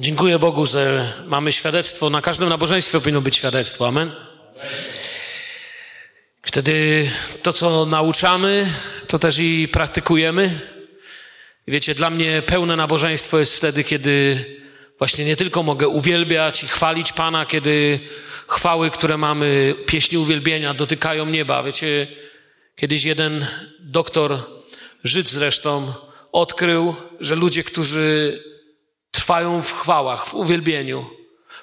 Dziękuję Bogu, że mamy świadectwo. Na każdym nabożeństwie powinno być świadectwo. Amen. Wtedy to, co nauczamy, to też i praktykujemy. Wiecie, dla mnie pełne nabożeństwo jest wtedy, kiedy właśnie nie tylko mogę uwielbiać i chwalić Pana, kiedy chwały, które mamy, pieśni uwielbienia dotykają nieba. Wiecie, kiedyś jeden doktor, Żyd zresztą, odkrył, że ludzie, którzy trwają w chwałach, w uwielbieniu,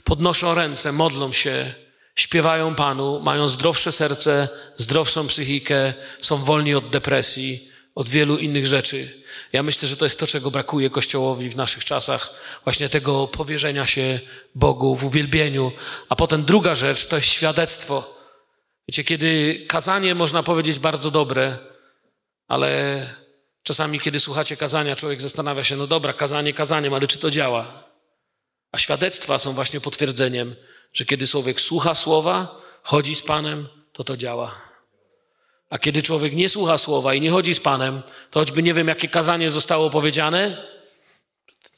podnoszą ręce, modlą się, śpiewają Panu, mają zdrowsze serce, zdrowszą psychikę, są wolni od depresji, od wielu innych rzeczy. Ja myślę, że to jest to, czego brakuje Kościołowi w naszych czasach, właśnie tego powierzenia się Bogu w uwielbieniu. A potem druga rzecz to jest świadectwo. Wiecie, kiedy kazanie można powiedzieć bardzo dobre, ale czasami, kiedy słuchacie kazania, człowiek zastanawia się, no dobra, kazanie kazaniem, ale czy to działa? A świadectwa są właśnie potwierdzeniem, że kiedy człowiek słucha słowa, chodzi z Panem, to to działa. A kiedy człowiek nie słucha słowa i nie chodzi z Panem, to choćby nie wiem, jakie kazanie zostało powiedziane,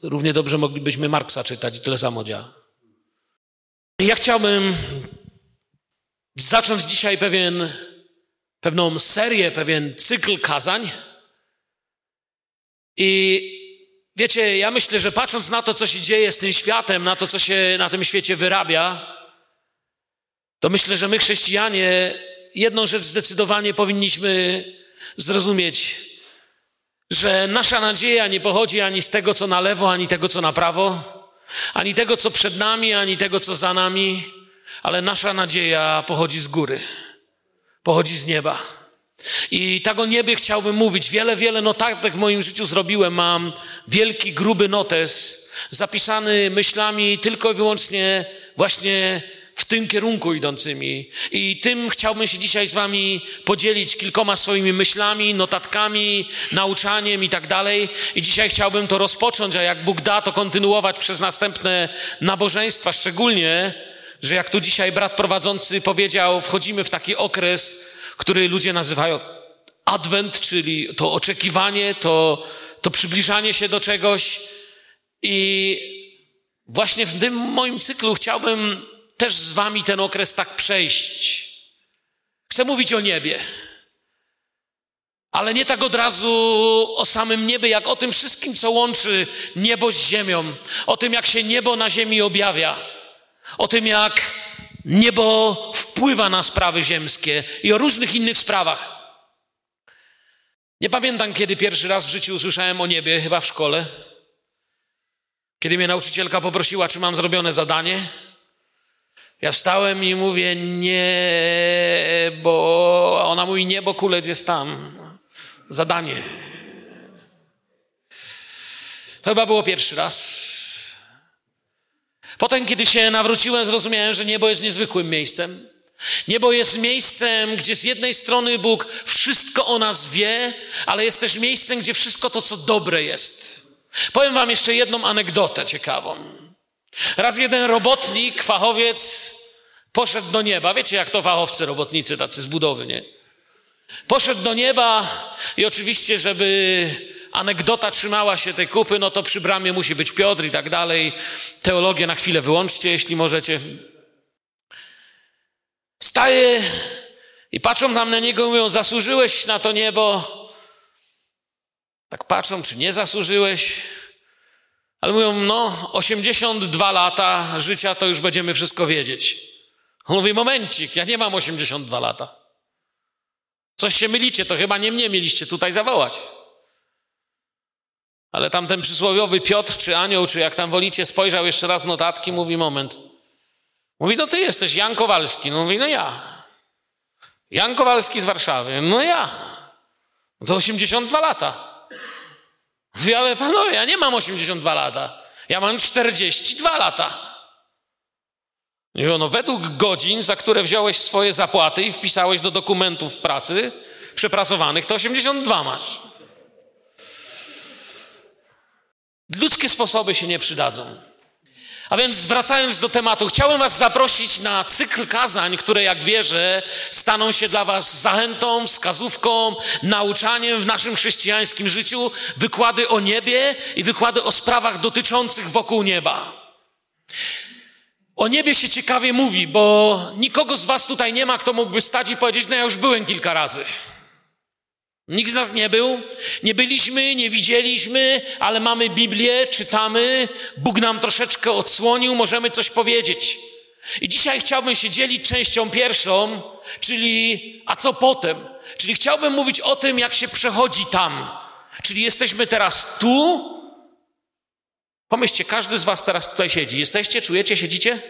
równie dobrze moglibyśmy Marksa czytać tyle samo działa. Ja chciałbym zacząć dzisiaj pewien, pewną serię, pewien cykl kazań. I wiecie, ja myślę, że patrząc na to, co się dzieje z tym światem, na to, co się na tym świecie wyrabia, to myślę, że my, chrześcijanie, jedną rzecz zdecydowanie powinniśmy zrozumieć, że nasza nadzieja nie pochodzi ani z tego, co na lewo, ani tego, co na prawo, ani tego, co przed nami, ani tego, co za nami, ale nasza nadzieja pochodzi z góry, pochodzi z nieba. I tak o niebie chciałbym mówić. Wiele, wiele notatek w moim życiu zrobiłem. Mam wielki, gruby notes, zapisany myślami tylko i wyłącznie właśnie w tym kierunku idącymi. I tym chciałbym się dzisiaj z Wami podzielić kilkoma swoimi myślami, notatkami, nauczaniem i tak dalej. I dzisiaj chciałbym to rozpocząć, a jak Bóg da, to kontynuować przez następne nabożeństwa, szczególnie, że jak tu dzisiaj brat prowadzący powiedział, wchodzimy w taki okres, który ludzie nazywają adwent, czyli to oczekiwanie, to, to przybliżanie się do czegoś. I właśnie w tym moim cyklu chciałbym też z wami ten okres tak przejść. Chcę mówić o niebie. Ale nie tak od razu o samym niebie, jak o tym wszystkim, co łączy niebo z ziemią. O tym, jak się niebo na ziemi objawia. O tym, jak niebo wpływa na sprawy ziemskie i o różnych innych sprawach. Nie pamiętam, kiedy pierwszy raz w życiu usłyszałem o niebie, chyba w szkole. Kiedy mnie nauczycielka poprosiła, czy mam zrobione zadanie. Ja wstałem i mówię, nie, bo ona mówi, nie, bo kulec jest tam. Zadanie. To chyba było pierwszy raz. Potem, kiedy się nawróciłem, zrozumiałem, że niebo jest niezwykłym miejscem. Niebo jest miejscem, gdzie z jednej strony Bóg wszystko o nas wie, ale jest też miejscem, gdzie wszystko to, co dobre jest. Powiem Wam jeszcze jedną anegdotę ciekawą. Raz jeden robotnik, fachowiec, poszedł do nieba. Wiecie, jak to fachowcy, robotnicy tacy z budowy, nie? Poszedł do nieba i oczywiście, żeby anegdota trzymała się tej kupy, no to przy bramie musi być Piotr i tak dalej. Teologię na chwilę wyłączcie, jeśli możecie. Staje i patrzą tam na niego i mówią, zasłużyłeś na to niebo. Tak patrzą, czy nie zasłużyłeś. Ale mówią, no, 82 lata życia, to już będziemy wszystko wiedzieć. On mówi, momencik, ja nie mam 82 lata. Coś się mylicie, to chyba nie mnie mieliście tutaj zawołać. Ale tamten przysłowiowy Piotr, czy anioł, czy jak tam wolicie, spojrzał jeszcze raz w notatki, mówi, moment. Mówi, no ty jesteś Jan Kowalski. No mówi, no ja. Jan Kowalski z Warszawy. No ja. To 82 lata. Mówi, ale panowie, ja nie mam 82 lata. Ja mam 42 lata. I no według godzin, za które wziąłeś swoje zapłaty i wpisałeś do dokumentów pracy przepracowanych, to 82 masz. Ludzkie sposoby się nie przydadzą. A więc wracając do tematu, chciałem Was zaprosić na cykl kazań, które, jak wierzę, staną się dla Was zachętą, wskazówką, nauczaniem w naszym chrześcijańskim życiu. Wykłady o niebie i wykłady o sprawach dotyczących wokół nieba. O niebie się ciekawie mówi, bo nikogo z was tutaj nie ma, kto mógłby stać i powiedzieć, no ja już byłem kilka razy. Nikt z nas nie był, nie byliśmy, nie widzieliśmy, ale mamy Biblię, czytamy, Bóg nam troszeczkę odsłonił, możemy coś powiedzieć. I dzisiaj chciałbym się dzielić częścią pierwszą, czyli a co potem? Czyli chciałbym mówić o tym, jak się przechodzi tam. Czyli jesteśmy teraz tu. Pomyślcie, każdy z Was teraz tutaj siedzi. Jesteście, czujecie, siedzicie?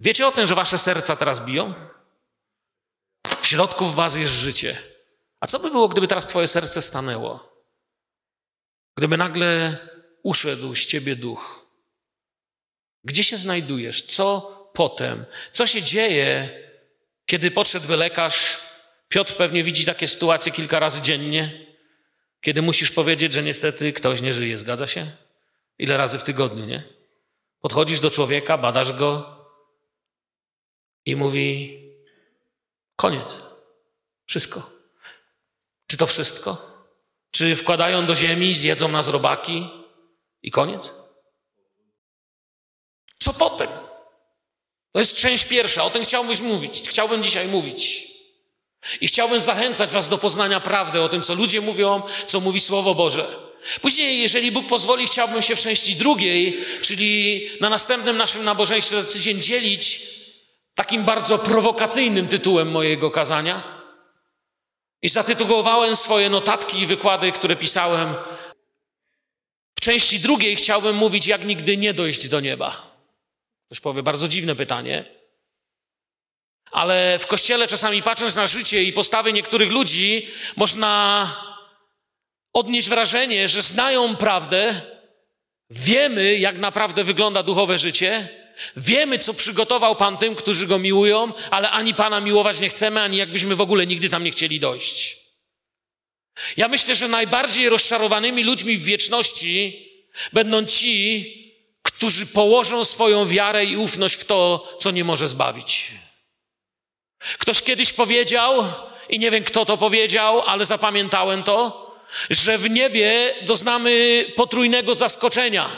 Wiecie o tym, że Wasze serca teraz biją? W środku w Was jest życie. A co by było, gdyby teraz Twoje serce stanęło? Gdyby nagle uszedł z Ciebie duch? Gdzie się znajdujesz? Co potem? Co się dzieje, kiedy podszedłby lekarz? Piotr pewnie widzi takie sytuacje kilka razy dziennie, kiedy musisz powiedzieć, że niestety ktoś nie żyje. Zgadza się? Ile razy w tygodniu, nie? Podchodzisz do człowieka, badasz go i mówi: koniec. Wszystko. Czy to wszystko? Czy wkładają do ziemi, zjedzą nas robaki i koniec? Co potem? To jest część pierwsza, o tym chciałbym mówić, chciałbym dzisiaj mówić. I chciałbym zachęcać Was do poznania prawdy o tym, co ludzie mówią, co mówi Słowo Boże. Później, jeżeli Bóg pozwoli, chciałbym się w części drugiej, czyli na następnym naszym nabożeństwie za tydzień dzielić takim bardzo prowokacyjnym tytułem mojego kazania. I zatytułowałem swoje notatki i wykłady, które pisałem. W części drugiej chciałbym mówić, jak nigdy nie dojść do nieba. Ktoś powie, bardzo dziwne pytanie. Ale w kościele czasami patrząc na życie i postawy niektórych ludzi, można odnieść wrażenie, że znają prawdę, wiemy, jak naprawdę wygląda duchowe życie, Wiemy, co przygotował Pan tym, którzy Go miłują, ale ani Pana miłować nie chcemy, ani jakbyśmy w ogóle nigdy tam nie chcieli dojść. Ja myślę, że najbardziej rozczarowanymi ludźmi w wieczności będą ci, którzy położą swoją wiarę i ufność w to, co nie może zbawić. Ktoś kiedyś powiedział, i nie wiem kto to powiedział, ale zapamiętałem to, że w niebie doznamy potrójnego zaskoczenia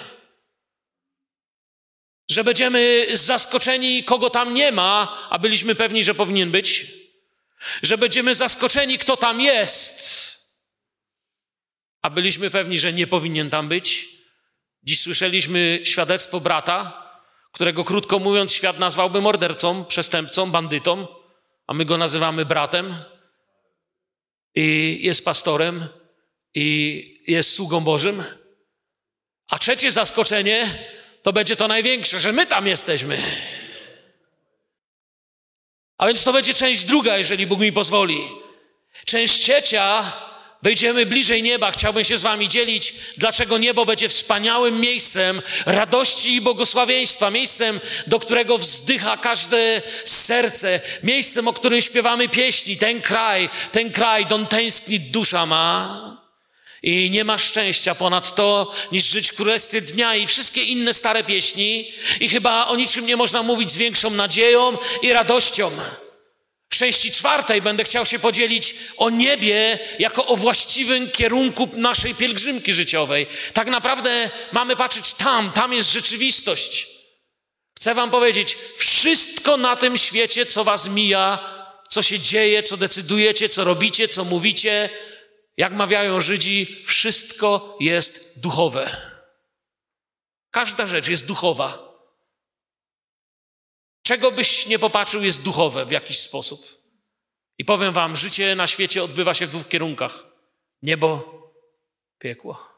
że będziemy zaskoczeni, kogo tam nie ma, a byliśmy pewni, że powinien być, że będziemy zaskoczeni, kto tam jest, a byliśmy pewni, że nie powinien tam być. Dziś słyszeliśmy świadectwo brata, którego krótko mówiąc świat nazwałby mordercą, przestępcą, bandytą, a my go nazywamy bratem. I jest pastorem, i jest sługą Bożym. A trzecie zaskoczenie to będzie to największe, że my tam jesteśmy. A więc to będzie część druga, jeżeli Bóg mi pozwoli. Część trzecia, wejdziemy bliżej nieba. Chciałbym się z Wami dzielić, dlaczego niebo będzie wspaniałym miejscem radości i błogosławieństwa, miejscem, do którego wzdycha każde serce, miejscem, o którym śpiewamy pieśni. Ten kraj, ten kraj, don tęsknić dusza ma. I nie ma szczęścia ponad to, niż żyć królestwie dnia i wszystkie inne stare pieśni. I chyba o niczym nie można mówić z większą nadzieją i radością. W części czwartej będę chciał się podzielić o niebie jako o właściwym kierunku naszej pielgrzymki życiowej. Tak naprawdę mamy patrzeć tam, tam jest rzeczywistość. Chcę Wam powiedzieć, wszystko na tym świecie, co Was mija, co się dzieje, co decydujecie, co robicie, co mówicie, jak mawiają Żydzi, wszystko jest duchowe. Każda rzecz jest duchowa. Czego byś nie popatrzył, jest duchowe w jakiś sposób. I powiem Wam, życie na świecie odbywa się w dwóch kierunkach: niebo, piekło.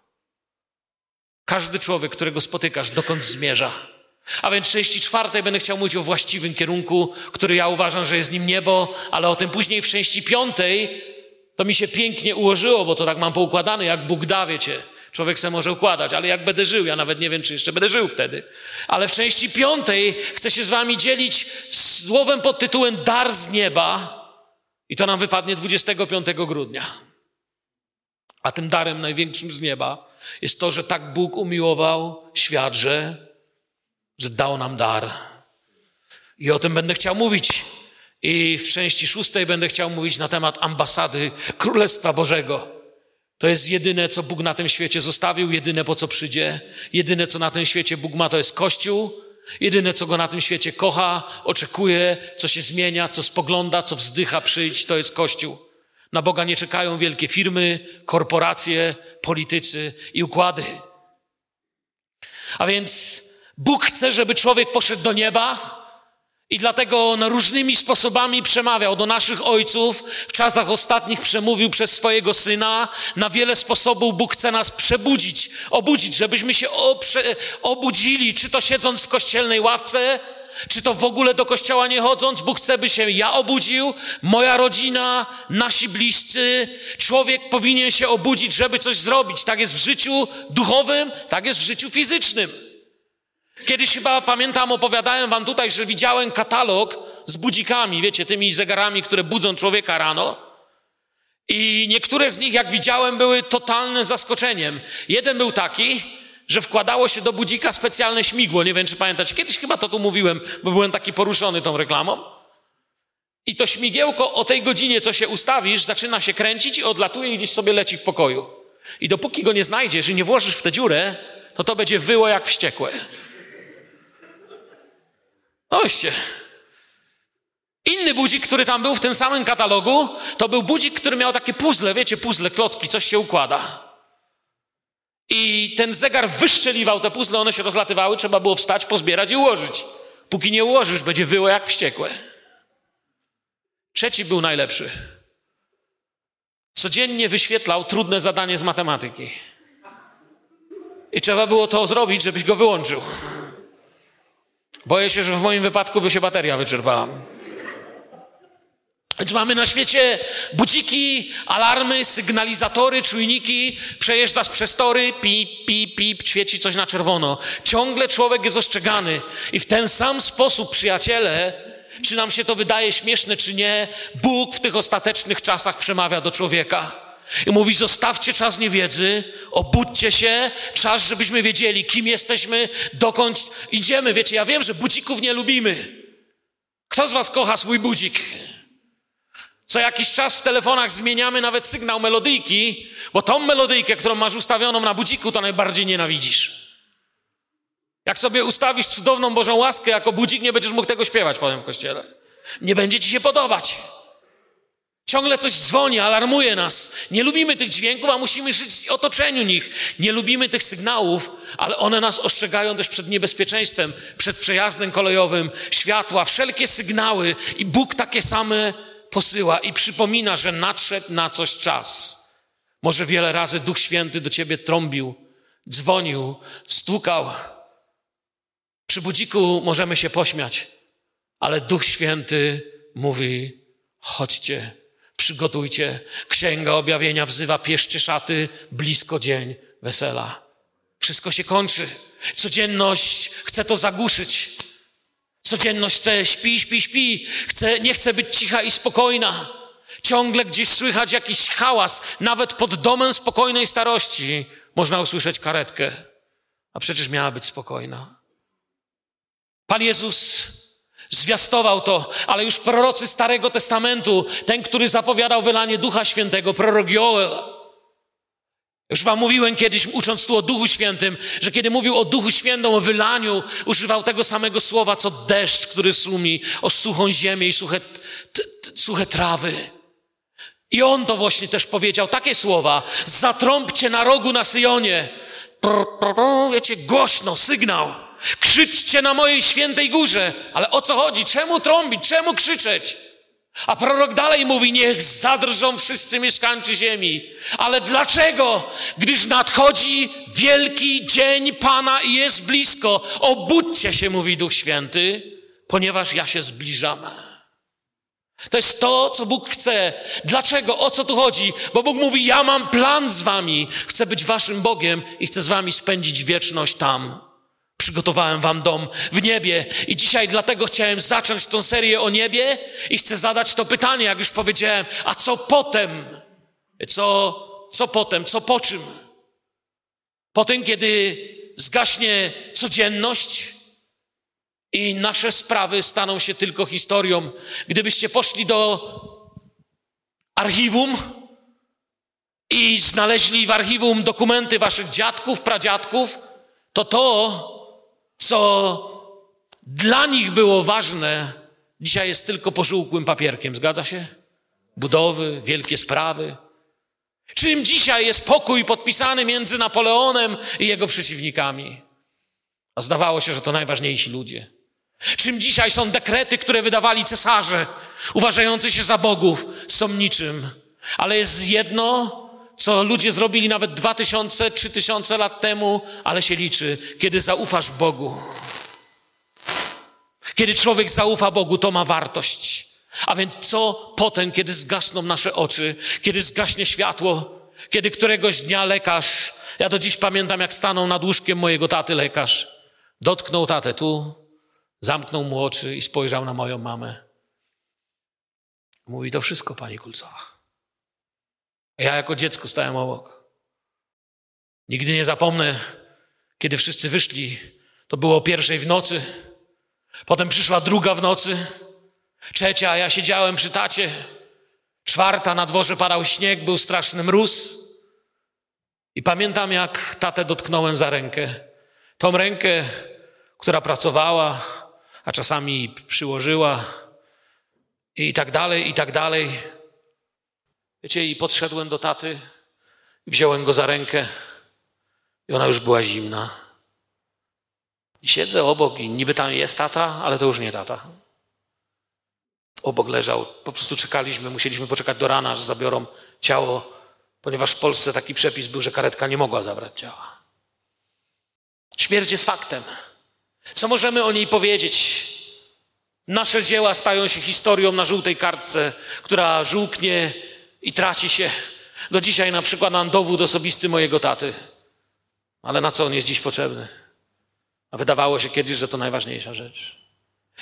Każdy człowiek, którego spotykasz, dokąd zmierza. A więc w części czwartej będę chciał mówić o właściwym kierunku, który ja uważam, że jest nim niebo, ale o tym później w części piątej to mi się pięknie ułożyło, bo to tak mam poukładane, jak Bóg da, wiecie. Człowiek se może układać, ale jak będę żył, ja nawet nie wiem, czy jeszcze będę żył wtedy. Ale w części piątej chcę się z wami dzielić słowem pod tytułem Dar z nieba. I to nam wypadnie 25 grudnia. A tym darem największym z nieba jest to, że tak Bóg umiłował świat, że, że dał nam dar. I o tym będę chciał mówić. I w części szóstej będę chciał mówić na temat ambasady Królestwa Bożego. To jest jedyne, co Bóg na tym świecie zostawił, jedyne, po co przyjdzie. Jedyne, co na tym świecie Bóg ma, to jest Kościół, Jedyne, co go na tym świecie kocha, oczekuje, co się zmienia, co spogląda, co wzdycha przyjść, to jest Kościół. Na Boga nie czekają wielkie firmy, korporacje, politycy i układy. A więc Bóg chce, żeby człowiek poszedł do nieba, i dlatego on różnymi sposobami przemawiał do naszych ojców. W czasach ostatnich przemówił przez swojego syna. Na wiele sposobów Bóg chce nas przebudzić, obudzić, żebyśmy się obudzili, czy to siedząc w kościelnej ławce, czy to w ogóle do kościoła nie chodząc. Bóg chce, by się ja obudził, moja rodzina, nasi bliscy. Człowiek powinien się obudzić, żeby coś zrobić. Tak jest w życiu duchowym, tak jest w życiu fizycznym. Kiedyś chyba pamiętam, opowiadałem wam tutaj, że widziałem katalog z budzikami, wiecie, tymi zegarami, które budzą człowieka rano. I niektóre z nich, jak widziałem, były totalnym zaskoczeniem. Jeden był taki, że wkładało się do budzika specjalne śmigło. Nie wiem, czy pamiętacie. Kiedyś chyba to tu mówiłem, bo byłem taki poruszony tą reklamą. I to śmigiełko o tej godzinie, co się ustawisz, zaczyna się kręcić i odlatuje i gdzieś sobie leci w pokoju. I dopóki go nie znajdziesz i nie włożysz w tę dziurę, to to będzie wyło jak wściekłe. Oście. Inny budzik, który tam był w tym samym katalogu, to był budzik, który miał takie puzzle, wiecie, puzzle, klocki, coś się układa. I ten zegar wyszczeliwał te puzzle, one się rozlatywały, trzeba było wstać, pozbierać i ułożyć. Póki nie ułożysz, będzie wyło jak wściekłe. Trzeci był najlepszy. Codziennie wyświetlał trudne zadanie z matematyki. I trzeba było to zrobić, żebyś go wyłączył. Boję się, że w moim wypadku by się bateria wyczerpała. Więc mamy na świecie budziki, alarmy, sygnalizatory, czujniki, przejeżdżasz przez tory, pip, pip, pip, świeci coś na czerwono. Ciągle człowiek jest ostrzegany. I w ten sam sposób, przyjaciele, czy nam się to wydaje śmieszne, czy nie, Bóg w tych ostatecznych czasach przemawia do człowieka. I mówi, zostawcie czas niewiedzy, obudźcie się, czas, żebyśmy wiedzieli, kim jesteśmy, dokąd idziemy. Wiecie, ja wiem, że budzików nie lubimy. Kto z was kocha swój budzik? Co jakiś czas w telefonach zmieniamy nawet sygnał melodyjki, bo tą melodyjkę, którą masz ustawioną na budziku, to najbardziej nienawidzisz. Jak sobie ustawisz cudowną Bożą łaskę jako budzik, nie będziesz mógł tego śpiewać potem w kościele. Nie będzie ci się podobać. Ciągle coś dzwoni, alarmuje nas. Nie lubimy tych dźwięków, a musimy żyć w otoczeniu nich. Nie lubimy tych sygnałów, ale one nas ostrzegają też przed niebezpieczeństwem, przed przejazdem kolejowym, światła, wszelkie sygnały. I Bóg takie same posyła i przypomina, że nadszedł na coś czas. Może wiele razy Duch Święty do ciebie trąbił, dzwonił, stukał. Przy budziku możemy się pośmiać, ale Duch Święty mówi: chodźcie przygotujcie. Księga Objawienia wzywa, pieszcie szaty, blisko dzień wesela. Wszystko się kończy. Codzienność chce to zagłuszyć. Codzienność chce śpi, śpi, śpi. Chce, nie chce być cicha i spokojna. Ciągle gdzieś słychać jakiś hałas. Nawet pod domem spokojnej starości można usłyszeć karetkę. A przecież miała być spokojna. Pan Jezus Zwiastował to, ale już prorocy Starego Testamentu, ten, który zapowiadał wylanie Ducha Świętego, prorok Joel. Już wam mówiłem kiedyś, ucząc tu o Duchu Świętym, że kiedy mówił o Duchu Świętym, o wylaniu, używał tego samego słowa, co deszcz, który sumi o suchą ziemię i suche, t, t, suche trawy. I on to właśnie też powiedział, takie słowa, zatrąbcie na rogu na Syjonie. Wiecie, głośno, sygnał. Krzyczcie na mojej świętej górze. Ale o co chodzi? Czemu trąbić? Czemu krzyczeć? A prorok dalej mówi, niech zadrżą wszyscy mieszkańcy ziemi. Ale dlaczego? Gdyż nadchodzi wielki dzień Pana i jest blisko. Obudźcie się, mówi Duch Święty, ponieważ ja się zbliżam. To jest to, co Bóg chce. Dlaczego? O co tu chodzi? Bo Bóg mówi, ja mam plan z wami. Chcę być waszym Bogiem i chcę z wami spędzić wieczność tam. Przygotowałem wam dom w niebie i dzisiaj dlatego chciałem zacząć tą serię o niebie i chcę zadać to pytanie, jak już powiedziałem, a co potem? Co, co potem? Co po czym? Po tym, kiedy zgaśnie codzienność i nasze sprawy staną się tylko historią. Gdybyście poszli do archiwum i znaleźli w archiwum dokumenty waszych dziadków, pradziadków, to to co dla nich było ważne, dzisiaj jest tylko pożółkłym papierkiem, zgadza się? Budowy, wielkie sprawy. Czym dzisiaj jest pokój podpisany między Napoleonem i jego przeciwnikami? A zdawało się, że to najważniejsi ludzie. Czym dzisiaj są dekrety, które wydawali cesarze, uważający się za bogów, są niczym. Ale jest jedno, co ludzie zrobili nawet dwa tysiące, trzy tysiące lat temu, ale się liczy, kiedy zaufasz Bogu. Kiedy człowiek zaufa Bogu, to ma wartość. A więc co potem, kiedy zgasną nasze oczy, kiedy zgaśnie światło, kiedy któregoś dnia lekarz, ja do dziś pamiętam, jak stanął nad łóżkiem mojego taty lekarz, dotknął tatę tu, zamknął mu oczy i spojrzał na moją mamę. Mówi to wszystko, pani Kulcowa. Ja jako dziecko stałem obok. Nigdy nie zapomnę, kiedy wszyscy wyszli. To było o pierwszej w nocy. Potem przyszła druga w nocy. Trzecia, ja siedziałem przy tacie. Czwarta, na dworze padał śnieg, był straszny mróz. I pamiętam, jak tatę dotknąłem za rękę. Tą rękę, która pracowała, a czasami przyłożyła i tak dalej, i tak dalej. Wiecie, i podszedłem do taty, wziąłem go za rękę i ona już była zimna. I siedzę obok i niby tam jest tata, ale to już nie tata. Obok leżał. Po prostu czekaliśmy, musieliśmy poczekać do rana, aż zabiorą ciało, ponieważ w Polsce taki przepis był, że karetka nie mogła zabrać ciała. Śmierć jest faktem. Co możemy o niej powiedzieć? Nasze dzieła stają się historią na żółtej kartce, która żółknie i traci się. Do dzisiaj na przykład mam dowód osobisty mojego taty. Ale na co on jest dziś potrzebny? A wydawało się kiedyś, że to najważniejsza rzecz.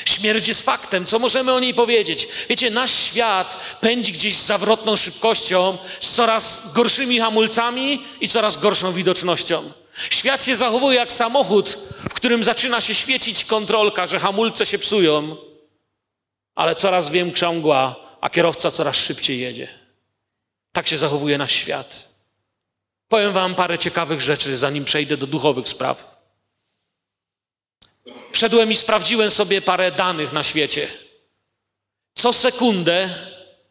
Śmierć jest faktem, co możemy o niej powiedzieć? Wiecie, nasz świat pędzi gdzieś z zawrotną szybkością, z coraz gorszymi hamulcami i coraz gorszą widocznością. Świat się zachowuje jak samochód, w którym zaczyna się świecić kontrolka, że hamulce się psują, ale coraz większa mgła, a kierowca coraz szybciej jedzie. Tak się zachowuje nasz świat. Powiem Wam parę ciekawych rzeczy, zanim przejdę do duchowych spraw. Wszedłem i sprawdziłem sobie parę danych na świecie. Co sekundę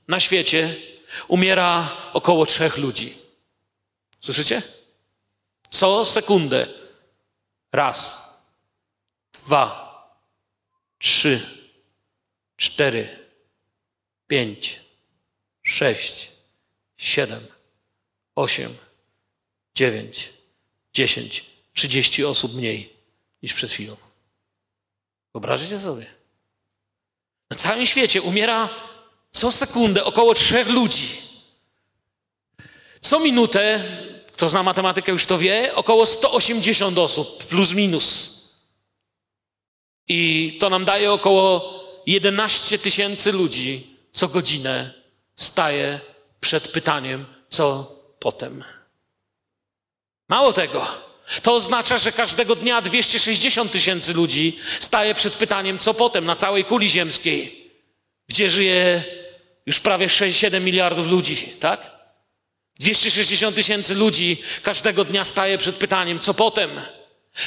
na świecie umiera około trzech ludzi. Słyszycie? Co sekundę. Raz, dwa, trzy, cztery, pięć, sześć, siedem, osiem, dziewięć, dziesięć, trzydzieści osób mniej niż przed chwilą. Wyobraźcie sobie. Na całym świecie umiera co sekundę około trzech ludzi. Co minutę, kto zna matematykę już to wie, około 180 osób, plus minus. I to nam daje około 11 tysięcy ludzi co godzinę staje przed pytaniem, co potem. Mało tego, to oznacza, że każdego dnia 260 tysięcy ludzi staje przed pytaniem, co potem na całej kuli ziemskiej, gdzie żyje już prawie 6-7 miliardów ludzi, tak? 260 tysięcy ludzi każdego dnia staje przed pytaniem, co potem.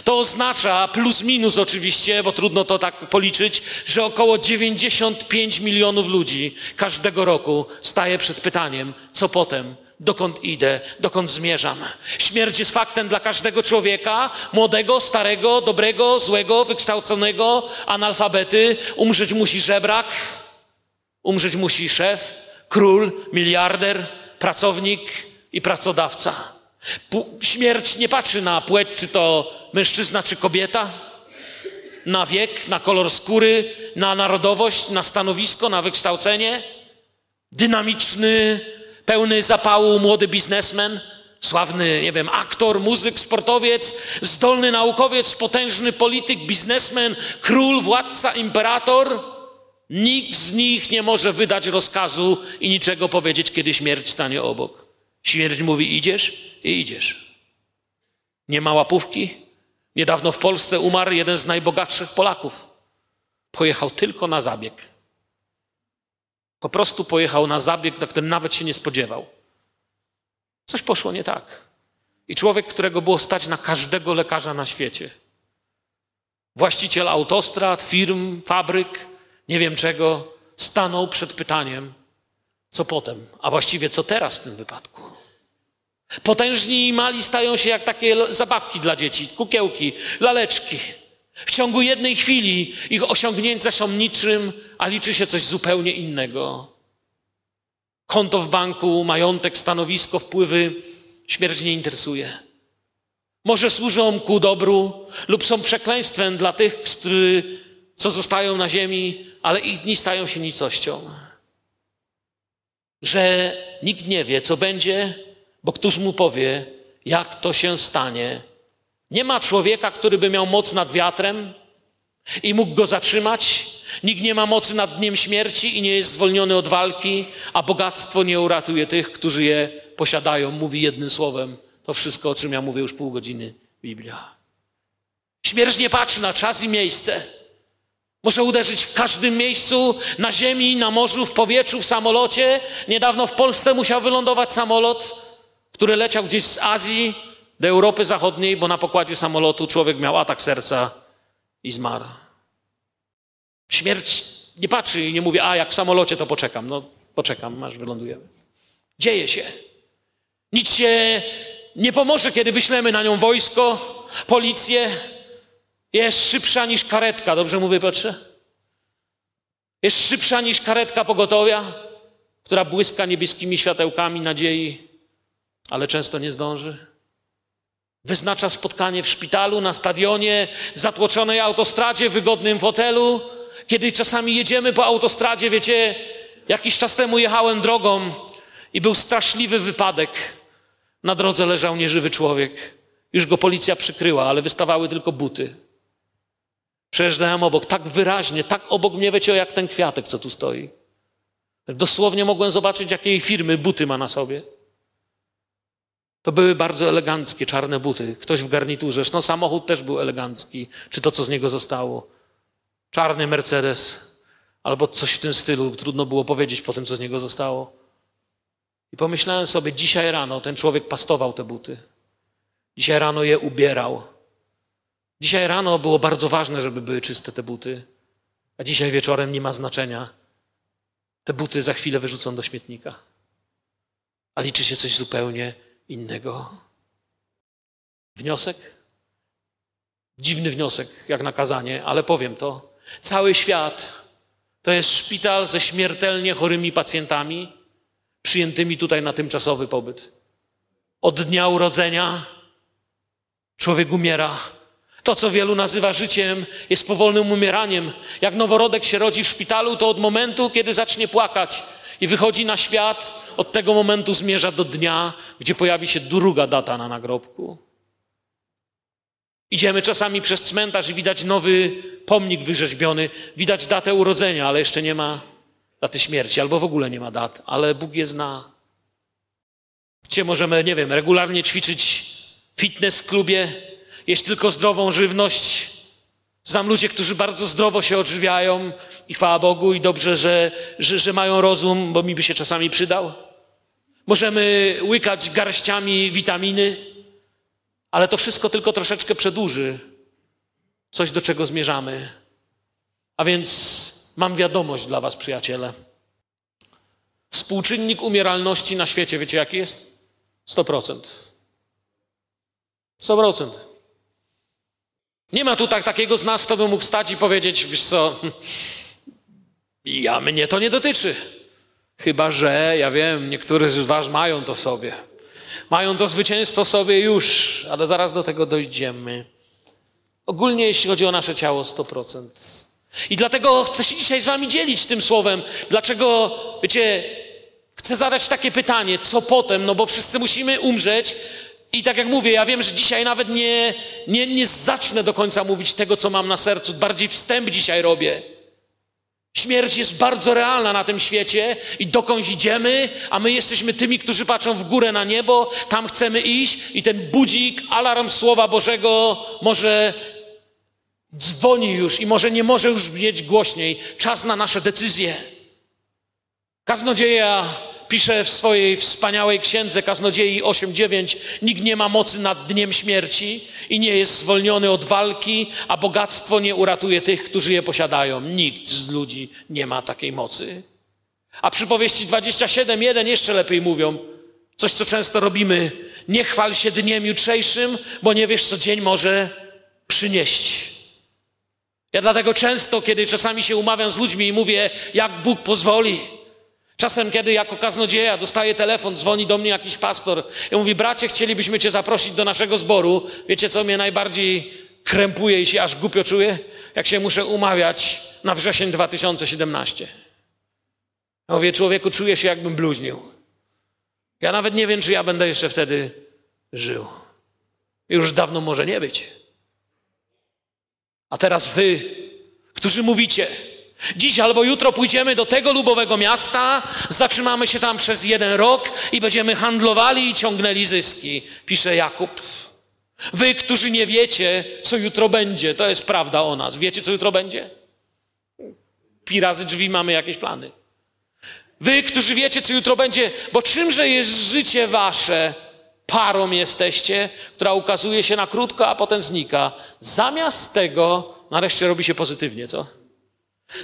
To oznacza, plus minus oczywiście, bo trudno to tak policzyć, że około 95 milionów ludzi każdego roku staje przed pytaniem, co potem, dokąd idę, dokąd zmierzam. Śmierć jest faktem dla każdego człowieka, młodego, starego, dobrego, złego, wykształconego, analfabety. Umrzeć musi żebrak, umrzeć musi szef, król, miliarder, pracownik i pracodawca. Śmierć nie patrzy na płeć, czy to mężczyzna, czy kobieta, na wiek, na kolor skóry, na narodowość, na stanowisko, na wykształcenie. Dynamiczny, pełny zapału młody biznesmen, sławny, nie wiem, aktor, muzyk, sportowiec, zdolny naukowiec, potężny polityk, biznesmen, król, władca, imperator. Nikt z nich nie może wydać rozkazu i niczego powiedzieć, kiedy śmierć stanie obok. Śmierć mówi: idziesz i idziesz. Nie ma łapówki. Niedawno w Polsce umarł jeden z najbogatszych Polaków. Pojechał tylko na zabieg. Po prostu pojechał na zabieg, na którym nawet się nie spodziewał. Coś poszło nie tak. I człowiek, którego było stać na każdego lekarza na świecie, właściciel autostrad, firm, fabryk, nie wiem czego, stanął przed pytaniem, co potem, a właściwie co teraz w tym wypadku. Potężni i mali stają się jak takie zabawki dla dzieci, kukiełki, laleczki. W ciągu jednej chwili ich osiągnięcia są niczym, a liczy się coś zupełnie innego. Konto w banku, majątek, stanowisko, wpływy śmierć nie interesuje. Może służą ku dobru lub są przekleństwem dla tych, którzy, co zostają na ziemi, ale ich dni stają się nicością. Że nikt nie wie, co będzie, bo któż mu powie, jak to się stanie. Nie ma człowieka, który by miał moc nad wiatrem i mógł go zatrzymać. Nikt nie ma mocy nad dniem śmierci i nie jest zwolniony od walki, a bogactwo nie uratuje tych, którzy je posiadają. Mówi jednym słowem to wszystko, o czym ja mówię już pół godziny, Biblia. Śmierć nie patrzy na czas i miejsce. Może uderzyć w każdym miejscu, na ziemi, na morzu, w powietrzu, w samolocie. Niedawno w Polsce musiał wylądować samolot, który leciał gdzieś z Azji do Europy Zachodniej, bo na pokładzie samolotu człowiek miał atak serca i zmarł. Śmierć nie patrzy i nie mówi, a jak w samolocie to poczekam. No poczekam, aż wylądujemy. Dzieje się. Nic się nie pomoże, kiedy wyślemy na nią wojsko, policję. Jest szybsza niż karetka, dobrze mówię, Piotrze? Jest szybsza niż karetka pogotowia, która błyska niebieskimi światełkami nadziei, ale często nie zdąży. Wyznacza spotkanie w szpitalu, na stadionie, zatłoczonej autostradzie, wygodnym fotelu. Kiedy czasami jedziemy po autostradzie, wiecie, jakiś czas temu jechałem drogą i był straszliwy wypadek. Na drodze leżał nieżywy człowiek. Już go policja przykryła, ale wystawały tylko buty. Przejeżdżałem obok, tak wyraźnie, tak obok mnie, wiecie, jak ten kwiatek, co tu stoi. Dosłownie mogłem zobaczyć, jakiej firmy buty ma na sobie. To były bardzo eleganckie, czarne buty. Ktoś w garniturze. No samochód też był elegancki. Czy to, co z niego zostało. Czarny Mercedes. Albo coś w tym stylu. Trudno było powiedzieć po tym, co z niego zostało. I pomyślałem sobie, dzisiaj rano ten człowiek pastował te buty. Dzisiaj rano je ubierał. Dzisiaj rano było bardzo ważne, żeby były czyste te buty. A dzisiaj wieczorem nie ma znaczenia. Te buty za chwilę wyrzucą do śmietnika. A liczy się coś zupełnie innego. Wniosek? Dziwny wniosek, jak nakazanie, ale powiem to. Cały świat to jest szpital ze śmiertelnie chorymi pacjentami, przyjętymi tutaj na tymczasowy pobyt. Od dnia urodzenia człowiek umiera. To, co wielu nazywa życiem, jest powolnym umieraniem. Jak noworodek się rodzi w szpitalu, to od momentu, kiedy zacznie płakać i wychodzi na świat, od tego momentu zmierza do dnia, gdzie pojawi się druga data na nagrobku. Idziemy czasami przez cmentarz i widać nowy pomnik wyrzeźbiony, widać datę urodzenia, ale jeszcze nie ma daty śmierci, albo w ogóle nie ma dat, ale Bóg je zna. Gdzie możemy, nie wiem, regularnie ćwiczyć fitness w klubie, jeść tylko zdrową żywność. Znam ludzi, którzy bardzo zdrowo się odżywiają i chwała Bogu i dobrze, że, że, że mają rozum, bo mi by się czasami przydał. Możemy łykać garściami witaminy, ale to wszystko tylko troszeczkę przedłuży coś, do czego zmierzamy. A więc Mam wiadomość dla Was, przyjaciele. Współczynnik umieralności na świecie, wiecie jaki jest? 100%. 100%. Nie ma tu tak, takiego z nas, kto by mógł stać i powiedzieć, wiesz co, ja mnie to nie dotyczy. Chyba, że, ja wiem, niektórzy z Was mają to sobie. Mają to zwycięstwo sobie już, ale zaraz do tego dojdziemy. Ogólnie, jeśli chodzi o nasze ciało, 100%. I dlatego chcę się dzisiaj z Wami dzielić tym słowem. Dlaczego, wiecie, chcę zadać takie pytanie, co potem? No bo wszyscy musimy umrzeć. I tak jak mówię, ja wiem, że dzisiaj nawet nie, nie, nie zacznę do końca mówić tego, co mam na sercu. Bardziej wstęp dzisiaj robię. Śmierć jest bardzo realna na tym świecie i dokądś idziemy, a my jesteśmy tymi, którzy patrzą w górę na niebo, tam chcemy iść i ten budzik, alarm Słowa Bożego może dzwoni już i może nie może już brzmieć głośniej. Czas na nasze decyzje. Kaznodzieja pisze w swojej wspaniałej księdze Kaznodziei 8:9 nikt nie ma mocy nad dniem śmierci i nie jest zwolniony od walki, a bogactwo nie uratuje tych, którzy je posiadają. Nikt z ludzi nie ma takiej mocy. A przypowieści 27:1 jeszcze lepiej mówią, coś co często robimy, nie chwal się dniem jutrzejszym, bo nie wiesz co dzień może przynieść. Ja dlatego często, kiedy czasami się umawiam z ludźmi i mówię, jak Bóg pozwoli, Czasem, kiedy jako kaznodzieja dostaję telefon, dzwoni do mnie jakiś pastor i mówi, bracie, chcielibyśmy cię zaprosić do naszego zboru. Wiecie, co mnie najbardziej krępuje i się aż głupio czuję? Jak się muszę umawiać na wrzesień 2017. Ja mówię, człowieku, czuję się jakbym bluźnił. Ja nawet nie wiem, czy ja będę jeszcze wtedy żył. Już dawno może nie być. A teraz wy, którzy mówicie, Dziś albo jutro pójdziemy do tego lubowego miasta, zatrzymamy się tam przez jeden rok i będziemy handlowali i ciągnęli zyski, pisze Jakub. Wy, którzy nie wiecie, co jutro będzie, to jest prawda o nas. Wiecie, co jutro będzie? Pi razy drzwi mamy jakieś plany. Wy, którzy wiecie, co jutro będzie, bo czymże jest życie wasze? Parą jesteście, która ukazuje się na krótko, a potem znika. Zamiast tego, nareszcie robi się pozytywnie, co?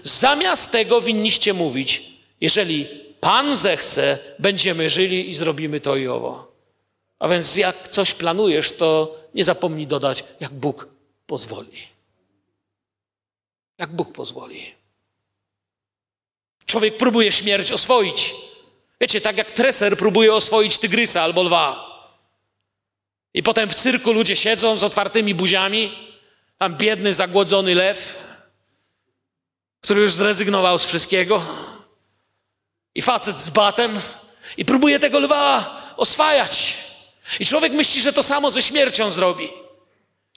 Zamiast tego winniście mówić, jeżeli Pan zechce, będziemy żyli i zrobimy to i owo. A więc jak coś planujesz, to nie zapomnij dodać, jak Bóg pozwoli. Jak Bóg pozwoli. Człowiek próbuje śmierć oswoić. Wiecie, tak jak treser próbuje oswoić tygrysa albo lwa. I potem w cyrku ludzie siedzą z otwartymi buziami, tam biedny, zagłodzony lew, który już zrezygnował z wszystkiego. I facet z batem i próbuje tego lwa oswajać. I człowiek myśli, że to samo ze śmiercią zrobi.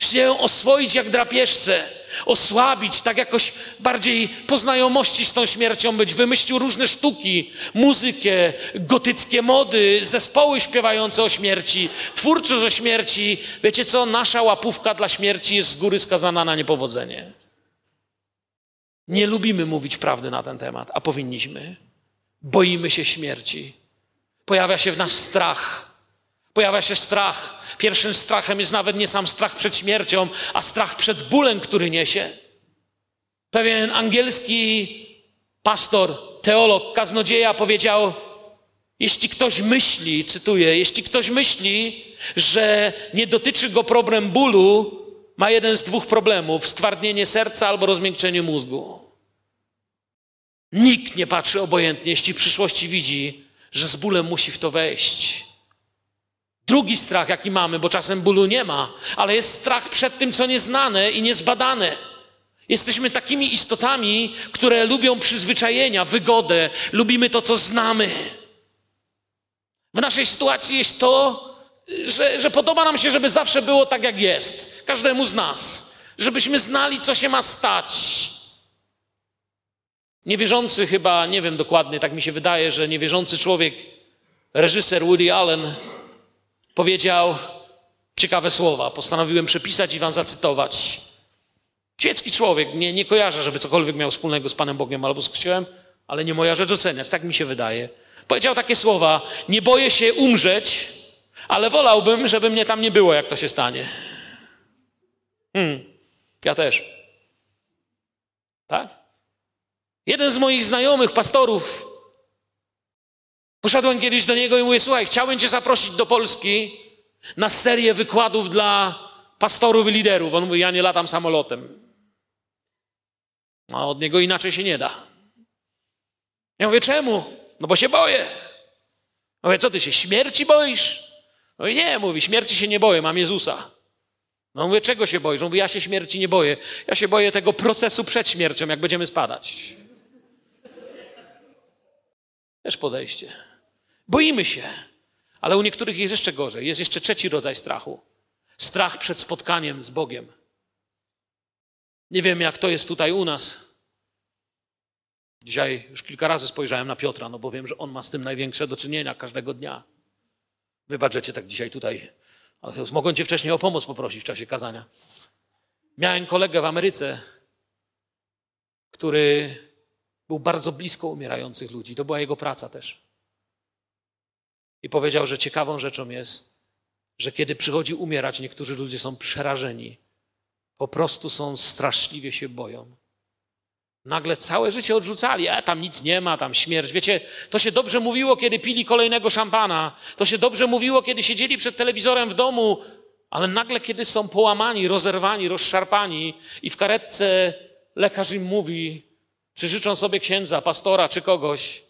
Chce ją oswoić jak drapieżce, osłabić, tak jakoś bardziej po znajomości z tą śmiercią być. Wymyślił różne sztuki, muzykę, gotyckie mody, zespoły śpiewające o śmierci, twórczość o śmierci. Wiecie co? Nasza łapówka dla śmierci jest z góry skazana na niepowodzenie. Nie lubimy mówić prawdy na ten temat, a powinniśmy. Boimy się śmierci. Pojawia się w nas strach. Pojawia się strach. Pierwszym strachem jest nawet nie sam strach przed śmiercią, a strach przed bólem, który niesie. Pewien angielski pastor, teolog, kaznodzieja powiedział: Jeśli ktoś myśli, cytuję, jeśli ktoś myśli, że nie dotyczy go problem bólu, ma jeden z dwóch problemów: stwardnienie serca albo rozmiękczenie mózgu. Nikt nie patrzy obojętnie, jeśli w przyszłości widzi, że z bólem musi w to wejść. Drugi strach, jaki mamy, bo czasem bólu nie ma, ale jest strach przed tym, co nieznane i niezbadane. Jesteśmy takimi istotami, które lubią przyzwyczajenia, wygodę, lubimy to, co znamy. W naszej sytuacji jest to, że, że podoba nam się, żeby zawsze było tak, jak jest. Każdemu z nas. Żebyśmy znali, co się ma stać. Niewierzący chyba, nie wiem dokładnie, tak mi się wydaje, że niewierzący człowiek, reżyser Woody Allen, powiedział ciekawe słowa. Postanowiłem przepisać i wam zacytować. Świecki człowiek, nie, nie kojarzę, żeby cokolwiek miał wspólnego z Panem Bogiem albo z Kościołem, ale nie moja rzecz oceniać, tak mi się wydaje. Powiedział takie słowa: Nie boję się umrzeć, ale wolałbym, żeby mnie tam nie było, jak to się stanie. Hmm, ja też. Tak? Jeden z moich znajomych, pastorów, poszedłem kiedyś do niego i mówię: Słuchaj, chciałem Cię zaprosić do Polski na serię wykładów dla pastorów i liderów. On mówi: Ja nie latam samolotem. A od niego inaczej się nie da. Ja mówię: Czemu? No bo się boję. Mówię: Co ty się śmierci boisz? Mówi, nie, mówi, śmierci się nie boję, mam Jezusa. No mówię, czego się boisz? On mówi, ja się śmierci nie boję. Ja się boję tego procesu przed śmiercią, jak będziemy spadać. Też podejście. Boimy się. Ale u niektórych jest jeszcze gorzej. Jest jeszcze trzeci rodzaj strachu. Strach przed spotkaniem z Bogiem. Nie wiem, jak to jest tutaj u nas. Dzisiaj już kilka razy spojrzałem na Piotra, no bo wiem, że on ma z tym największe do czynienia każdego dnia. Wybacz, że cię tak dzisiaj tutaj, ale mogłem cię wcześniej o pomoc poprosić w czasie kazania. Miałem kolegę w Ameryce, który Był bardzo blisko umierających ludzi. To była jego praca też. I powiedział, że ciekawą rzeczą jest, że kiedy przychodzi umierać, niektórzy ludzie są przerażeni. Po prostu są straszliwie się boją. Nagle całe życie odrzucali, a tam nic nie ma, tam śmierć. Wiecie, to się dobrze mówiło, kiedy pili kolejnego szampana. To się dobrze mówiło, kiedy siedzieli przed telewizorem w domu, ale nagle, kiedy są połamani, rozerwani, rozszarpani i w karetce lekarz im mówi, czy życzą sobie księdza, pastora, czy kogoś.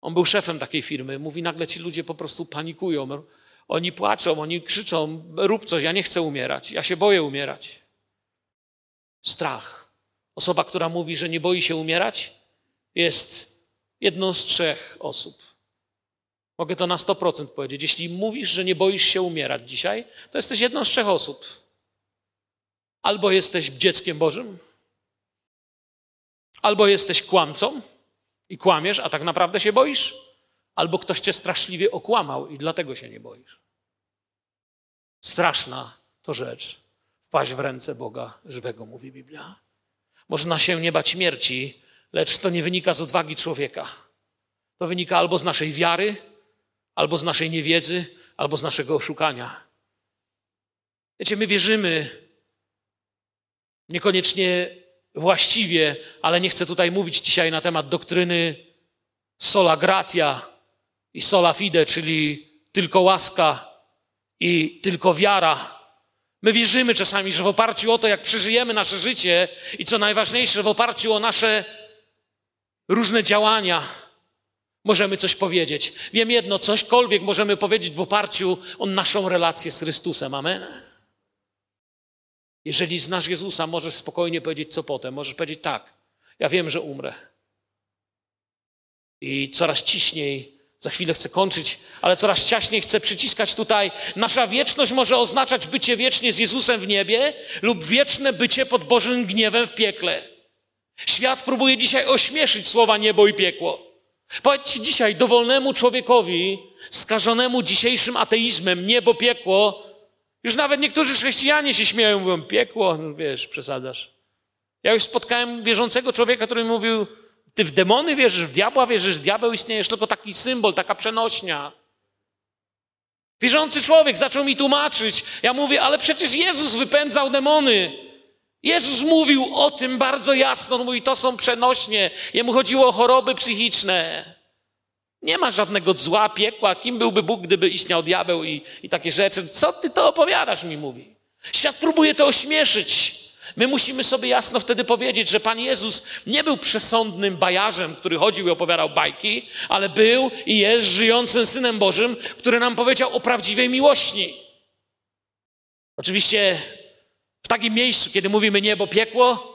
On był szefem takiej firmy. Mówi, nagle ci ludzie po prostu panikują. Oni płaczą, oni krzyczą, rób coś, ja nie chcę umierać, ja się boję umierać. Strach. Osoba, która mówi, że nie boi się umierać, jest jedną z trzech osób. Mogę to na 100% powiedzieć. Jeśli mówisz, że nie boisz się umierać dzisiaj, to jesteś jedną z trzech osób. Albo jesteś dzieckiem Bożym, albo jesteś kłamcą i kłamiesz, a tak naprawdę się boisz, albo ktoś cię straszliwie okłamał i dlatego się nie boisz. Straszna to rzecz wpaść w ręce Boga żywego, mówi Biblia. Można się nie bać śmierci, lecz to nie wynika z odwagi człowieka. To wynika albo z naszej wiary, albo z naszej niewiedzy, albo z naszego oszukania. Wiecie, my wierzymy niekoniecznie właściwie, ale nie chcę tutaj mówić dzisiaj na temat doktryny sola gratia i sola fide, czyli tylko łaska i tylko wiara. My wierzymy czasami, że w oparciu o to, jak przeżyjemy nasze życie i co najważniejsze, w oparciu o nasze różne działania, możemy coś powiedzieć. Wiem jedno, cośkolwiek możemy powiedzieć w oparciu o naszą relację z Chrystusem. Amen. Jeżeli znasz Jezusa, możesz spokojnie powiedzieć, co potem. Możesz powiedzieć tak, ja wiem, że umrę. I coraz ciśniej, za chwilę chcę kończyć, ale coraz ciaśniej chcę przyciskać tutaj. Nasza wieczność może oznaczać bycie wiecznie z Jezusem w niebie lub wieczne bycie pod Bożym gniewem w piekle. Świat próbuje dzisiaj ośmieszyć słowa niebo i piekło. Powiedzcie dzisiaj dowolnemu człowiekowi, skażonemu dzisiejszym ateizmem, niebo, piekło, już nawet niektórzy chrześcijanie się śmieją, mówią, piekło, no wiesz, przesadzasz. Ja już spotkałem wierzącego człowieka, który mówił, ty w demony wierzysz, w diabła wierzysz, diabeł istniejesz, tylko taki symbol, taka przenośnia. Wierzący człowiek zaczął mi tłumaczyć. Ja mówię, ale przecież Jezus wypędzał demony. Jezus mówił o tym bardzo jasno. On mówi, to są przenośnie. Jemu chodziło o choroby psychiczne. Nie ma żadnego zła, piekła. Kim byłby Bóg, gdyby istniał diabeł i, i takie rzeczy? Co ty to opowiadasz, mi mówi. Świat próbuje to ośmieszyć. My musimy sobie jasno wtedy powiedzieć, że Pan Jezus nie był przesądnym bajarzem, który chodził i opowiadał bajki, ale był i jest żyjącym Synem Bożym, który nam powiedział o prawdziwej miłości. Oczywiście w takim miejscu, kiedy mówimy niebo, piekło,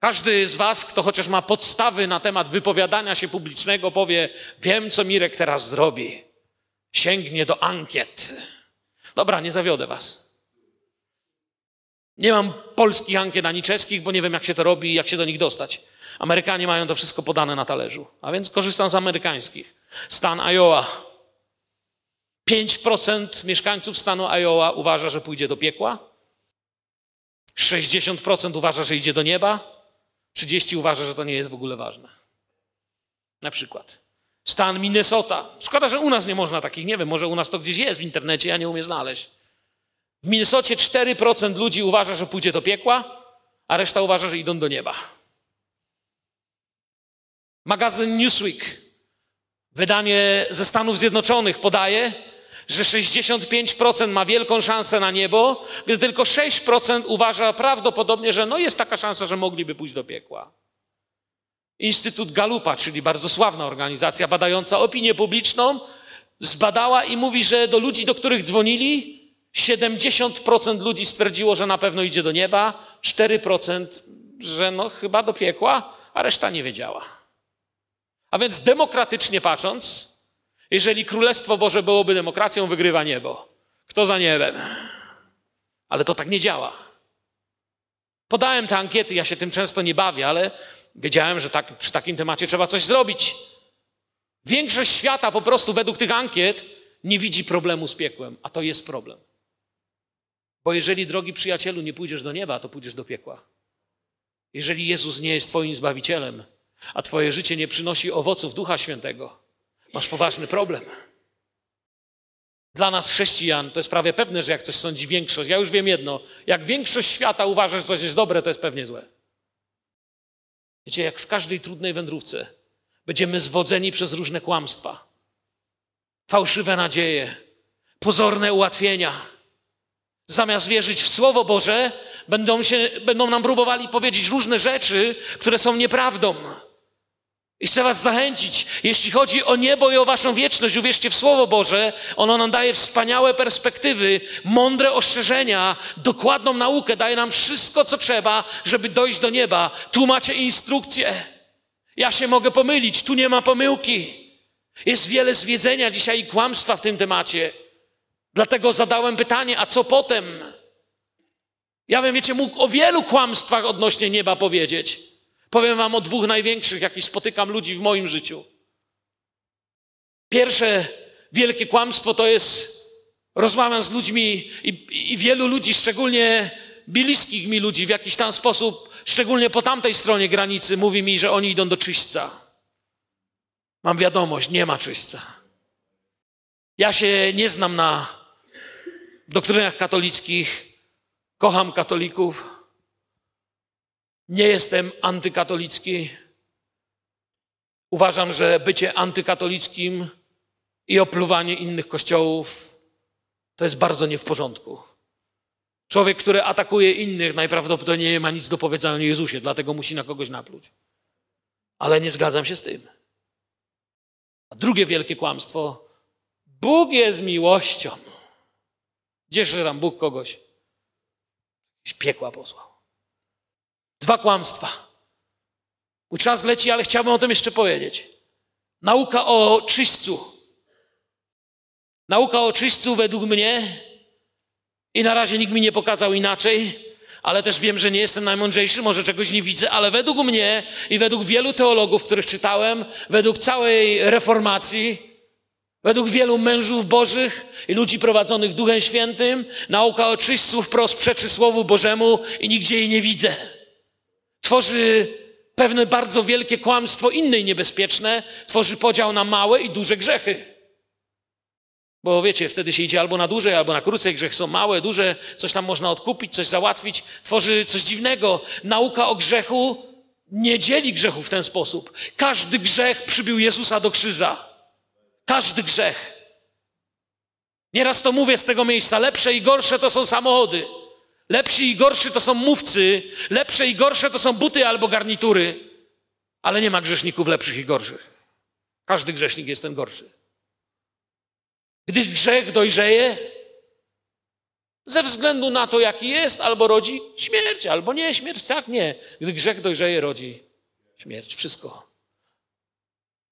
każdy z Was, kto chociaż ma podstawy na temat wypowiadania się publicznego, powie: Wiem, co Mirek teraz zrobi. Sięgnie do ankiet. Dobra, nie zawiodę Was. Nie mam polskich ankiet ani czeskich, bo nie wiem, jak się to robi i jak się do nich dostać. Amerykanie mają to wszystko podane na talerzu, a więc korzystam z amerykańskich. Stan Iowa. 5% mieszkańców stanu Iowa uważa, że pójdzie do piekła. 60% uważa, że idzie do nieba. 30 uważa, że to nie jest w ogóle ważne. Na przykład. Stan Minnesota. Szkoda, że u nas nie można takich, nie wiem, może u nas to gdzieś jest w internecie, ja nie umiem znaleźć. W Minnesocie 4% ludzi uważa, że pójdzie do piekła, a reszta uważa, że idą do nieba. Magazyn Newsweek, wydanie ze Stanów Zjednoczonych, podaje, że 65% ma wielką szansę na niebo, gdy tylko 6% uważa prawdopodobnie, że no jest taka szansa, że mogliby pójść do piekła. Instytut Galupa, czyli bardzo sławna organizacja badająca opinię publiczną, zbadała i mówi, że do ludzi, do których dzwonili, 70% ludzi stwierdziło, że na pewno idzie do nieba, 4% że no chyba do piekła, a reszta nie wiedziała. A więc demokratycznie patrząc, jeżeli Królestwo Boże byłoby demokracją, wygrywa niebo. Kto za niebem? Ale to tak nie działa. Podałem te ankiety, ja się tym często nie bawię, ale wiedziałem, że tak, przy takim temacie trzeba coś zrobić. Większość świata po prostu według tych ankiet nie widzi problemu z piekłem, a to jest problem. Bo jeżeli, drogi przyjacielu, nie pójdziesz do nieba, to pójdziesz do piekła. Jeżeli Jezus nie jest Twoim zbawicielem, a Twoje życie nie przynosi owoców Ducha Świętego, masz poważny problem. Dla nas, chrześcijan, to jest prawie pewne, że jak coś sądzi większość, ja już wiem jedno, jak większość świata uważa, że coś jest dobre, to jest pewnie złe. Wiecie, jak w każdej trudnej wędrówce będziemy zwodzeni przez różne kłamstwa, fałszywe nadzieje, pozorne ułatwienia. Zamiast wierzyć w Słowo Boże, będą, się, będą nam próbowali powiedzieć różne rzeczy, które są nieprawdą. I chcę Was zachęcić, jeśli chodzi o niebo i o Waszą wieczność, uwierzcie w Słowo Boże, ono nam daje wspaniałe perspektywy, mądre ostrzeżenia, dokładną naukę, daje nam wszystko, co trzeba, żeby dojść do nieba. Tu macie instrukcję. Ja się mogę pomylić, tu nie ma pomyłki. Jest wiele zwiedzenia dzisiaj i kłamstwa w tym temacie. Dlatego zadałem pytanie, a co potem? Ja bym, wiecie, mógł o wielu kłamstwach odnośnie nieba powiedzieć. Powiem wam o dwóch największych, jakich spotykam ludzi w moim życiu. Pierwsze wielkie kłamstwo to jest, rozmawiam z ludźmi i, i wielu ludzi, szczególnie bliskich mi ludzi w jakiś tam sposób, szczególnie po tamtej stronie granicy, mówi mi, że oni idą do czyśćca. Mam wiadomość, nie ma czyśćca. Ja się nie znam na doktrynach katolickich, kocham katolików, nie jestem antykatolicki. Uważam, że bycie antykatolickim i opluwanie innych kościołów to jest bardzo nie w porządku. Człowiek, który atakuje innych, najprawdopodobniej nie ma nic do powiedzenia o Jezusie, dlatego musi na kogoś napluć. Ale nie zgadzam się z tym. A drugie wielkie kłamstwo: Bóg jest miłością. Gdzież tam Bóg kogoś z piekła posłał? Dwa kłamstwa. Mój czas leci, ale chciałbym o tym jeszcze powiedzieć. Nauka o czyśćcu. Nauka o czyśćcu według mnie, i na razie nikt mi nie pokazał inaczej, ale też wiem, że nie jestem najmądrzejszy, może czegoś nie widzę, ale według mnie i według wielu teologów, których czytałem, według całej reformacji, według wielu mężów bożych i ludzi prowadzonych Duchem Świętym, nauka o czyśćcu wprost przeczy Słowu Bożemu i nigdzie jej nie widzę. Tworzy pewne bardzo wielkie kłamstwo, inne i niebezpieczne, tworzy podział na małe i duże grzechy. Bo wiecie, wtedy się idzie albo na dłużej, albo na krócej. Grzechy są małe, duże, coś tam można odkupić, coś załatwić. Tworzy coś dziwnego. Nauka o grzechu nie dzieli grzechu w ten sposób. Każdy grzech przybił Jezusa do krzyża. Każdy grzech. Nieraz to mówię z tego miejsca. Lepsze i gorsze to są samochody. Lepsi i gorszy to są mówcy, lepsze i gorsze to są buty albo garnitury, ale nie ma grzeszników lepszych i gorszych. Każdy grzesznik jest ten gorszy. Gdy grzech dojrzeje, ze względu na to, jaki jest, albo rodzi śmierć, albo nie śmierć, tak nie. Gdy grzech dojrzeje, rodzi śmierć. Wszystko.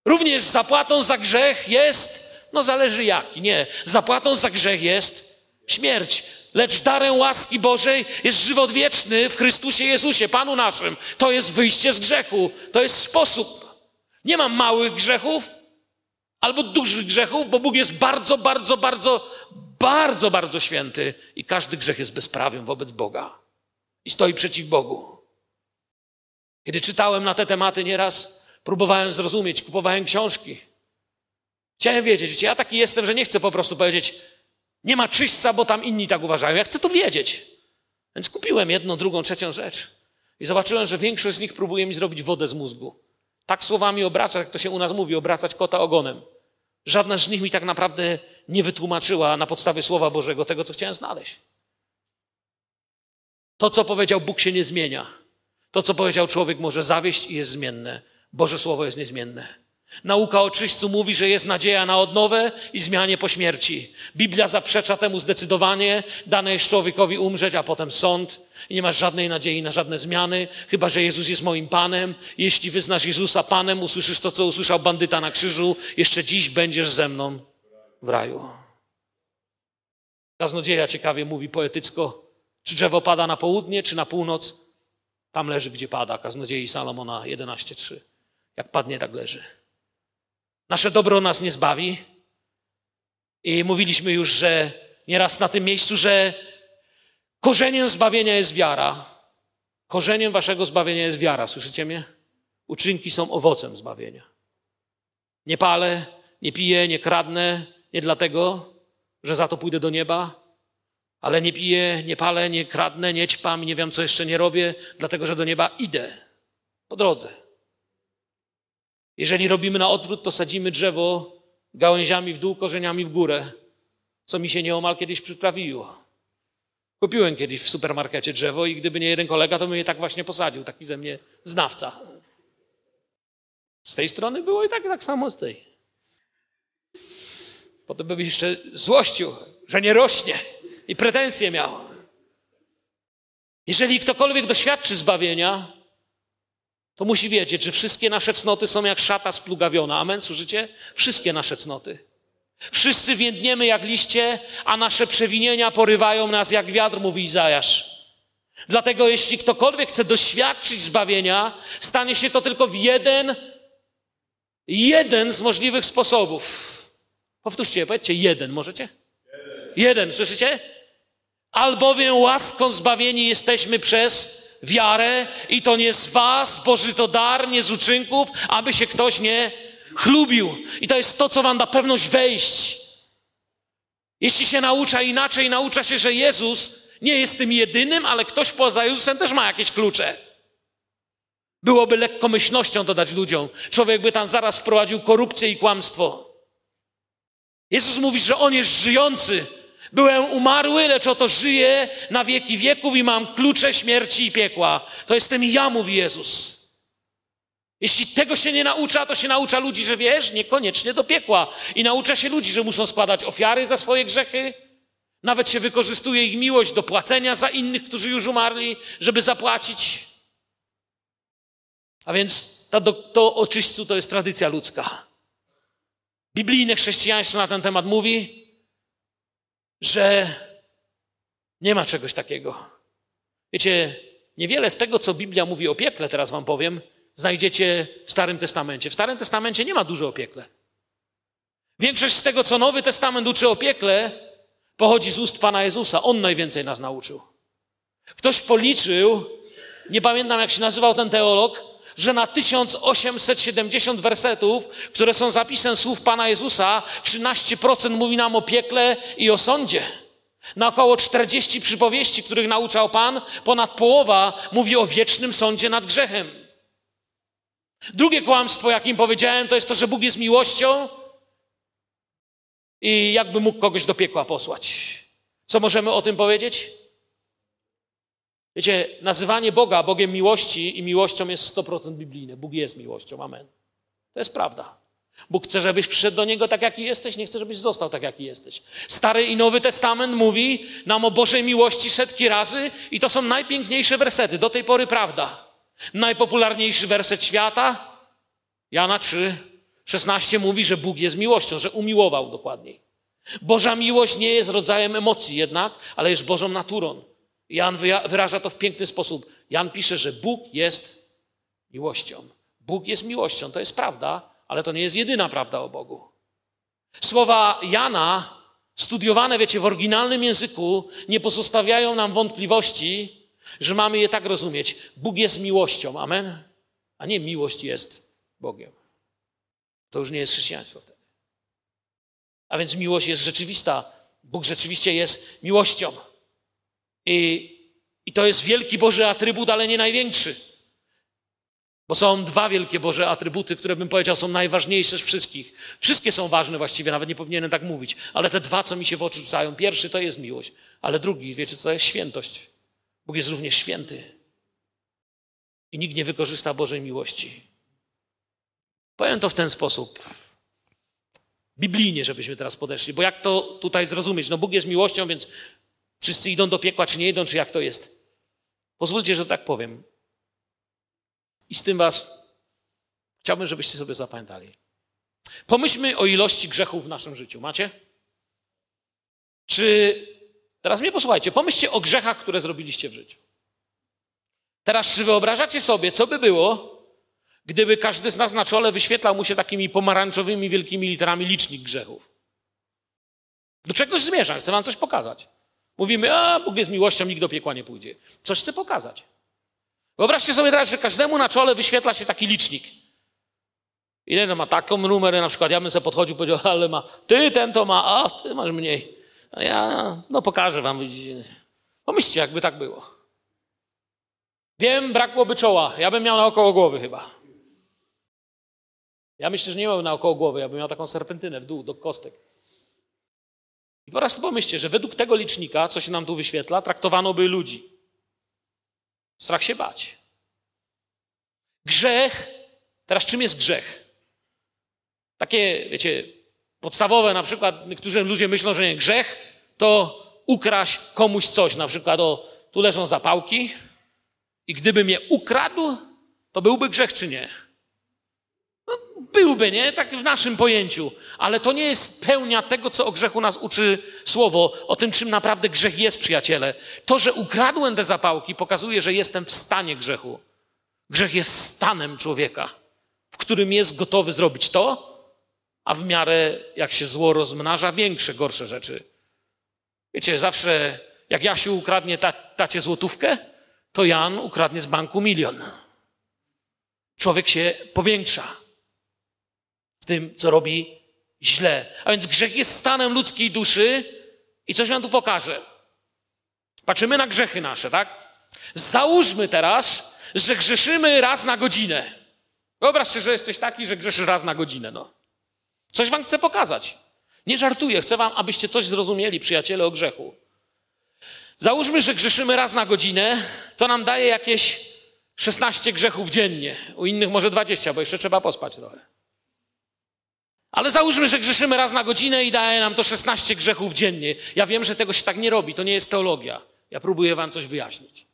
Również zapłatą za grzech jest, no zależy jaki, nie. Zapłatą za grzech jest śmierć. Lecz darem łaski Bożej jest żywot wieczny w Chrystusie Jezusie, Panu naszym. To jest wyjście z grzechu. To jest sposób. Nie ma małych grzechów albo dużych grzechów, bo Bóg jest bardzo, bardzo, bardzo, bardzo, bardzo święty i każdy grzech jest bezprawiem wobec Boga i stoi przeciw Bogu. Kiedy czytałem na te tematy nieraz, próbowałem zrozumieć, kupowałem książki. Chciałem wiedzieć, wiecie, ja taki jestem, że nie chcę po prostu powiedzieć, nie ma czyśćca, bo tam inni tak uważają. Ja chcę to wiedzieć. Więc kupiłem jedną, drugą, trzecią rzecz. I zobaczyłem, że większość z nich próbuje mi zrobić wodę z mózgu. Tak słowami obracać, jak to się u nas mówi, obracać kota ogonem. Żadna z nich mi tak naprawdę nie wytłumaczyła na podstawie Słowa Bożego tego, co chciałem znaleźć. To, co powiedział Bóg, się nie zmienia. To, co powiedział człowiek, może zawieść i jest zmienne. Boże Słowo jest niezmienne. Nauka o czyśćcu mówi, że jest nadzieja na odnowę i zmianie po śmierci. Biblia zaprzecza temu zdecydowanie. Dane jest człowiekowi umrzeć, a potem sąd. I nie masz żadnej nadziei na żadne zmiany, chyba że Jezus jest moim Panem. Jeśli wyznasz Jezusa Panem, usłyszysz to, co usłyszał bandyta na krzyżu. Jeszcze dziś będziesz ze mną w raju. Kaznodzieja ciekawie mówi poetycko, czy drzewo pada na południe, czy na północ. Tam leży, gdzie pada. Kaznodziei Salomona 11.3. Jak padnie, tak leży. Nasze dobro nas nie zbawi. I mówiliśmy już, że nieraz na tym miejscu, że korzeniem zbawienia jest wiara. Korzeniem waszego zbawienia jest wiara, słyszycie mnie? Uczynki są owocem zbawienia. Nie palę, nie piję, nie kradnę, nie dlatego, że za to pójdę do nieba, ale nie piję, nie palę, nie kradnę, nie ćpam, nie wiem, co jeszcze nie robię, dlatego, że do nieba idę po drodze. Jeżeli robimy na odwrót, to sadzimy drzewo gałęziami w dół, korzeniami w górę, co mi się nieomal kiedyś przyprawiło. Kupiłem kiedyś w supermarkecie drzewo i gdyby nie jeden kolega, to bym je tak właśnie posadził, taki ze mnie znawca. Z tej strony było i tak, tak samo z tej. Potem bym jeszcze złościł, że nie rośnie i pretensje miał. Jeżeli ktokolwiek doświadczy zbawienia, to musi wiedzieć, że wszystkie nasze cnoty są jak szata splugawiona. Amen, słyszycie? Wszystkie nasze cnoty. Wszyscy więdniemy jak liście, a nasze przewinienia porywają nas jak wiatr, mówi Izajasz. Dlatego jeśli ktokolwiek chce doświadczyć zbawienia, stanie się to tylko w jeden, jeden z możliwych sposobów. Powtórzcie, powiedzcie jeden, możecie? Jeden, jeden słyszycie? Albowiem łaską zbawieni jesteśmy przez wiarę i to nie z was, Boży to dar, nie z uczynków, aby się ktoś nie chlubił. I to jest to, co wam da pewność wejść. Jeśli się naucza inaczej, naucza się, że Jezus nie jest tym jedynym, ale ktoś poza Jezusem też ma jakieś klucze. Byłoby lekkomyślnością dodać ludziom. Człowiek by tam zaraz wprowadził korupcję i kłamstwo. Jezus mówi, że On jest żyjący. Byłem umarły, lecz oto żyję na wieki wieków i mam klucze śmierci i piekła. To jestem ja, mówi Jezus. Jeśli tego się nie naucza, to się naucza ludzi, że wiesz, niekoniecznie do piekła. I naucza się ludzi, że muszą składać ofiary za swoje grzechy. Nawet się wykorzystuje ich miłość do płacenia za innych, którzy już umarli, żeby zapłacić. A więc to, to o czyśćcu to jest tradycja ludzka. Biblijne chrześcijaństwo na ten temat mówi, że nie ma czegoś takiego. Wiecie, niewiele z tego, co Biblia mówi o piekle, teraz wam powiem, znajdziecie w Starym Testamencie. W Starym Testamencie nie ma dużo o piekle. Większość z tego, co Nowy Testament uczy o piekle, pochodzi z ust Pana Jezusa. On najwięcej nas nauczył. Ktoś policzył, nie pamiętam jak się nazywał ten teolog, że na 1870 wersetów, które są zapisem słów Pana Jezusa, 13% mówi nam o piekle i o sądzie. Na około 40 przypowieści, których nauczał Pan, ponad połowa mówi o wiecznym sądzie nad grzechem. Drugie kłamstwo, jakim powiedziałem, to jest to, że Bóg jest miłością i jakby mógł kogoś do piekła posłać. Co możemy o tym powiedzieć? Wiecie, nazywanie Boga Bogiem miłości i miłością jest 100% biblijne. Bóg jest miłością, amen. To jest prawda. Bóg chce, żebyś przyszedł do Niego tak, jaki jesteś, nie chce, żebyś został tak, jaki jesteś. Stary i Nowy Testament mówi nam o Bożej miłości setki razy i to są najpiękniejsze wersety. Do tej pory prawda. Najpopularniejszy werset świata, Jana 3, 16 mówi, że Bóg jest miłością, że umiłował dokładniej. Boża miłość nie jest rodzajem emocji jednak, ale jest Bożą naturą. Jan wyraża to w piękny sposób. Jan pisze, że Bóg jest miłością. Bóg jest miłością, to jest prawda, ale to nie jest jedyna prawda o Bogu. Słowa Jana, studiowane, wiecie, w oryginalnym języku, nie pozostawiają nam wątpliwości, że mamy je tak rozumieć. Bóg jest miłością, amen? A nie miłość jest Bogiem. To już nie jest chrześcijaństwo wtedy. A więc miłość jest rzeczywista. Bóg rzeczywiście jest miłością. I, I to jest wielki Boży atrybut, ale nie największy. Bo są dwa wielkie Boże atrybuty, które bym powiedział są najważniejsze z wszystkich. Wszystkie są ważne właściwie, nawet nie powinienem tak mówić, ale te dwa, co mi się w oczy rzucają. Pierwszy to jest miłość, ale drugi, wiecie, to jest świętość. Bóg jest również święty. I nikt nie wykorzysta Bożej miłości. Powiem to w ten sposób. Biblijnie, żebyśmy teraz podeszli, bo jak to tutaj zrozumieć? No Bóg jest miłością, więc Wszyscy idą do piekła, czy nie idą, czy jak to jest. Pozwólcie, że tak powiem. I z tym was chciałbym, żebyście sobie zapamiętali. Pomyślmy o ilości grzechów w naszym życiu. Macie? Czy. Teraz mnie posłuchajcie. Pomyślcie o grzechach, które zrobiliście w życiu. Teraz, czy wyobrażacie sobie, co by było, gdyby każdy z nas na czole wyświetlał mu się takimi pomarańczowymi, wielkimi literami licznik grzechów? Do czegoś zmierzam, chcę wam coś pokazać. Mówimy, a Bóg jest miłością, nikt do piekła nie pójdzie. Coś chcę pokazać. Wyobraźcie sobie teraz, że każdemu na czole wyświetla się taki licznik. To ma taką numerę, na przykład ja bym sobie podchodził i powiedział, ale ma, ty ten to ma, a ty masz mniej. A ja, no pokażę wam. Pomyślcie, jakby tak było. Wiem, brakłoby czoła. Ja bym miał naokoło głowy chyba. Ja myślę, że nie miałbym naokoło głowy, ja bym miał taką serpentynę w dół, do kostek. I po raz pomyślcie, że według tego licznika, co się nam tu wyświetla, traktowano by ludzi. Strach się bać. Grzech, teraz czym jest grzech? Takie, wiecie, podstawowe na przykład, niektórzy ludzie myślą, że nie, grzech to ukraść komuś coś, na przykład o, tu leżą zapałki i gdybym je ukradł, to byłby grzech czy nie? Byłby, nie? Tak w naszym pojęciu. Ale to nie jest pełnia tego, co o grzechu nas uczy słowo, o tym, czym naprawdę grzech jest, przyjaciele. To, że ukradłem te zapałki, pokazuje, że jestem w stanie grzechu. Grzech jest stanem człowieka, w którym jest gotowy zrobić to, a w miarę jak się zło rozmnaża, większe, gorsze rzeczy. Wiecie, zawsze jak Jasiu ukradnie ta, tacie złotówkę, to Jan ukradnie z banku milion. Człowiek się powiększa w tym, co robi źle. A więc grzech jest stanem ludzkiej duszy i coś wam tu pokażę. Patrzymy na grzechy nasze, tak? Załóżmy teraz, że grzeszymy raz na godzinę. Wyobraź że jesteś taki, że grzeszysz raz na godzinę, no. Coś wam chcę pokazać. Nie żartuję, chcę wam, abyście coś zrozumieli, przyjaciele, o grzechu. Załóżmy, że grzeszymy raz na godzinę, to nam daje jakieś 16 grzechów dziennie. U innych może 20, bo jeszcze trzeba pospać trochę. Ale załóżmy, że grzeszymy raz na godzinę i daje nam to 16 grzechów dziennie. Ja wiem, że tego się tak nie robi, to nie jest teologia. Ja próbuję wam coś wyjaśnić.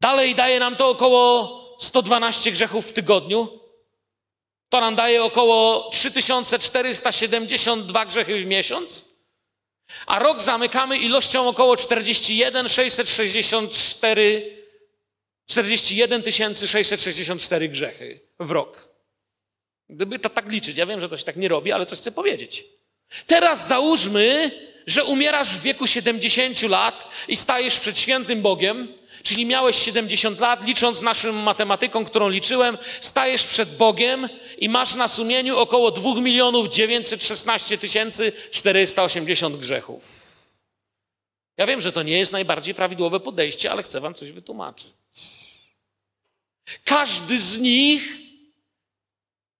Dalej daje nam to około 112 grzechów w tygodniu. To nam daje około 3472 grzechy w miesiąc. A rok zamykamy ilością około 41 664 41 664 grzechy w rok. Gdyby to tak liczyć, ja wiem, że to się tak nie robi, ale coś chcę powiedzieć. Teraz załóżmy, że umierasz w wieku 70 lat i stajesz przed świętym Bogiem, czyli miałeś 70 lat, licząc naszą matematyką, którą liczyłem, stajesz przed Bogiem i masz na sumieniu około 2 milionów 916 480 grzechów. Ja wiem, że to nie jest najbardziej prawidłowe podejście, ale chcę wam coś wytłumaczyć. Każdy z nich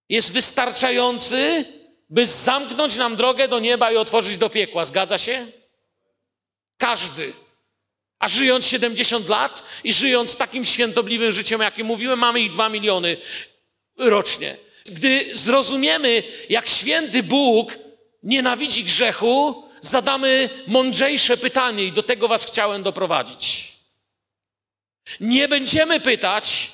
jest wystarczający, by zamknąć nam drogę do nieba i otworzyć do piekła. Zgadza się? Każdy. A żyjąc 70 lat i żyjąc takim świętobliwym życiem, jakim mówiłem, mamy ich 2 miliony rocznie. Gdy zrozumiemy, jak święty Bóg nienawidzi grzechu, zadamy mądrzejsze pytanie i do tego Was chciałem doprowadzić. Nie będziemy pytać,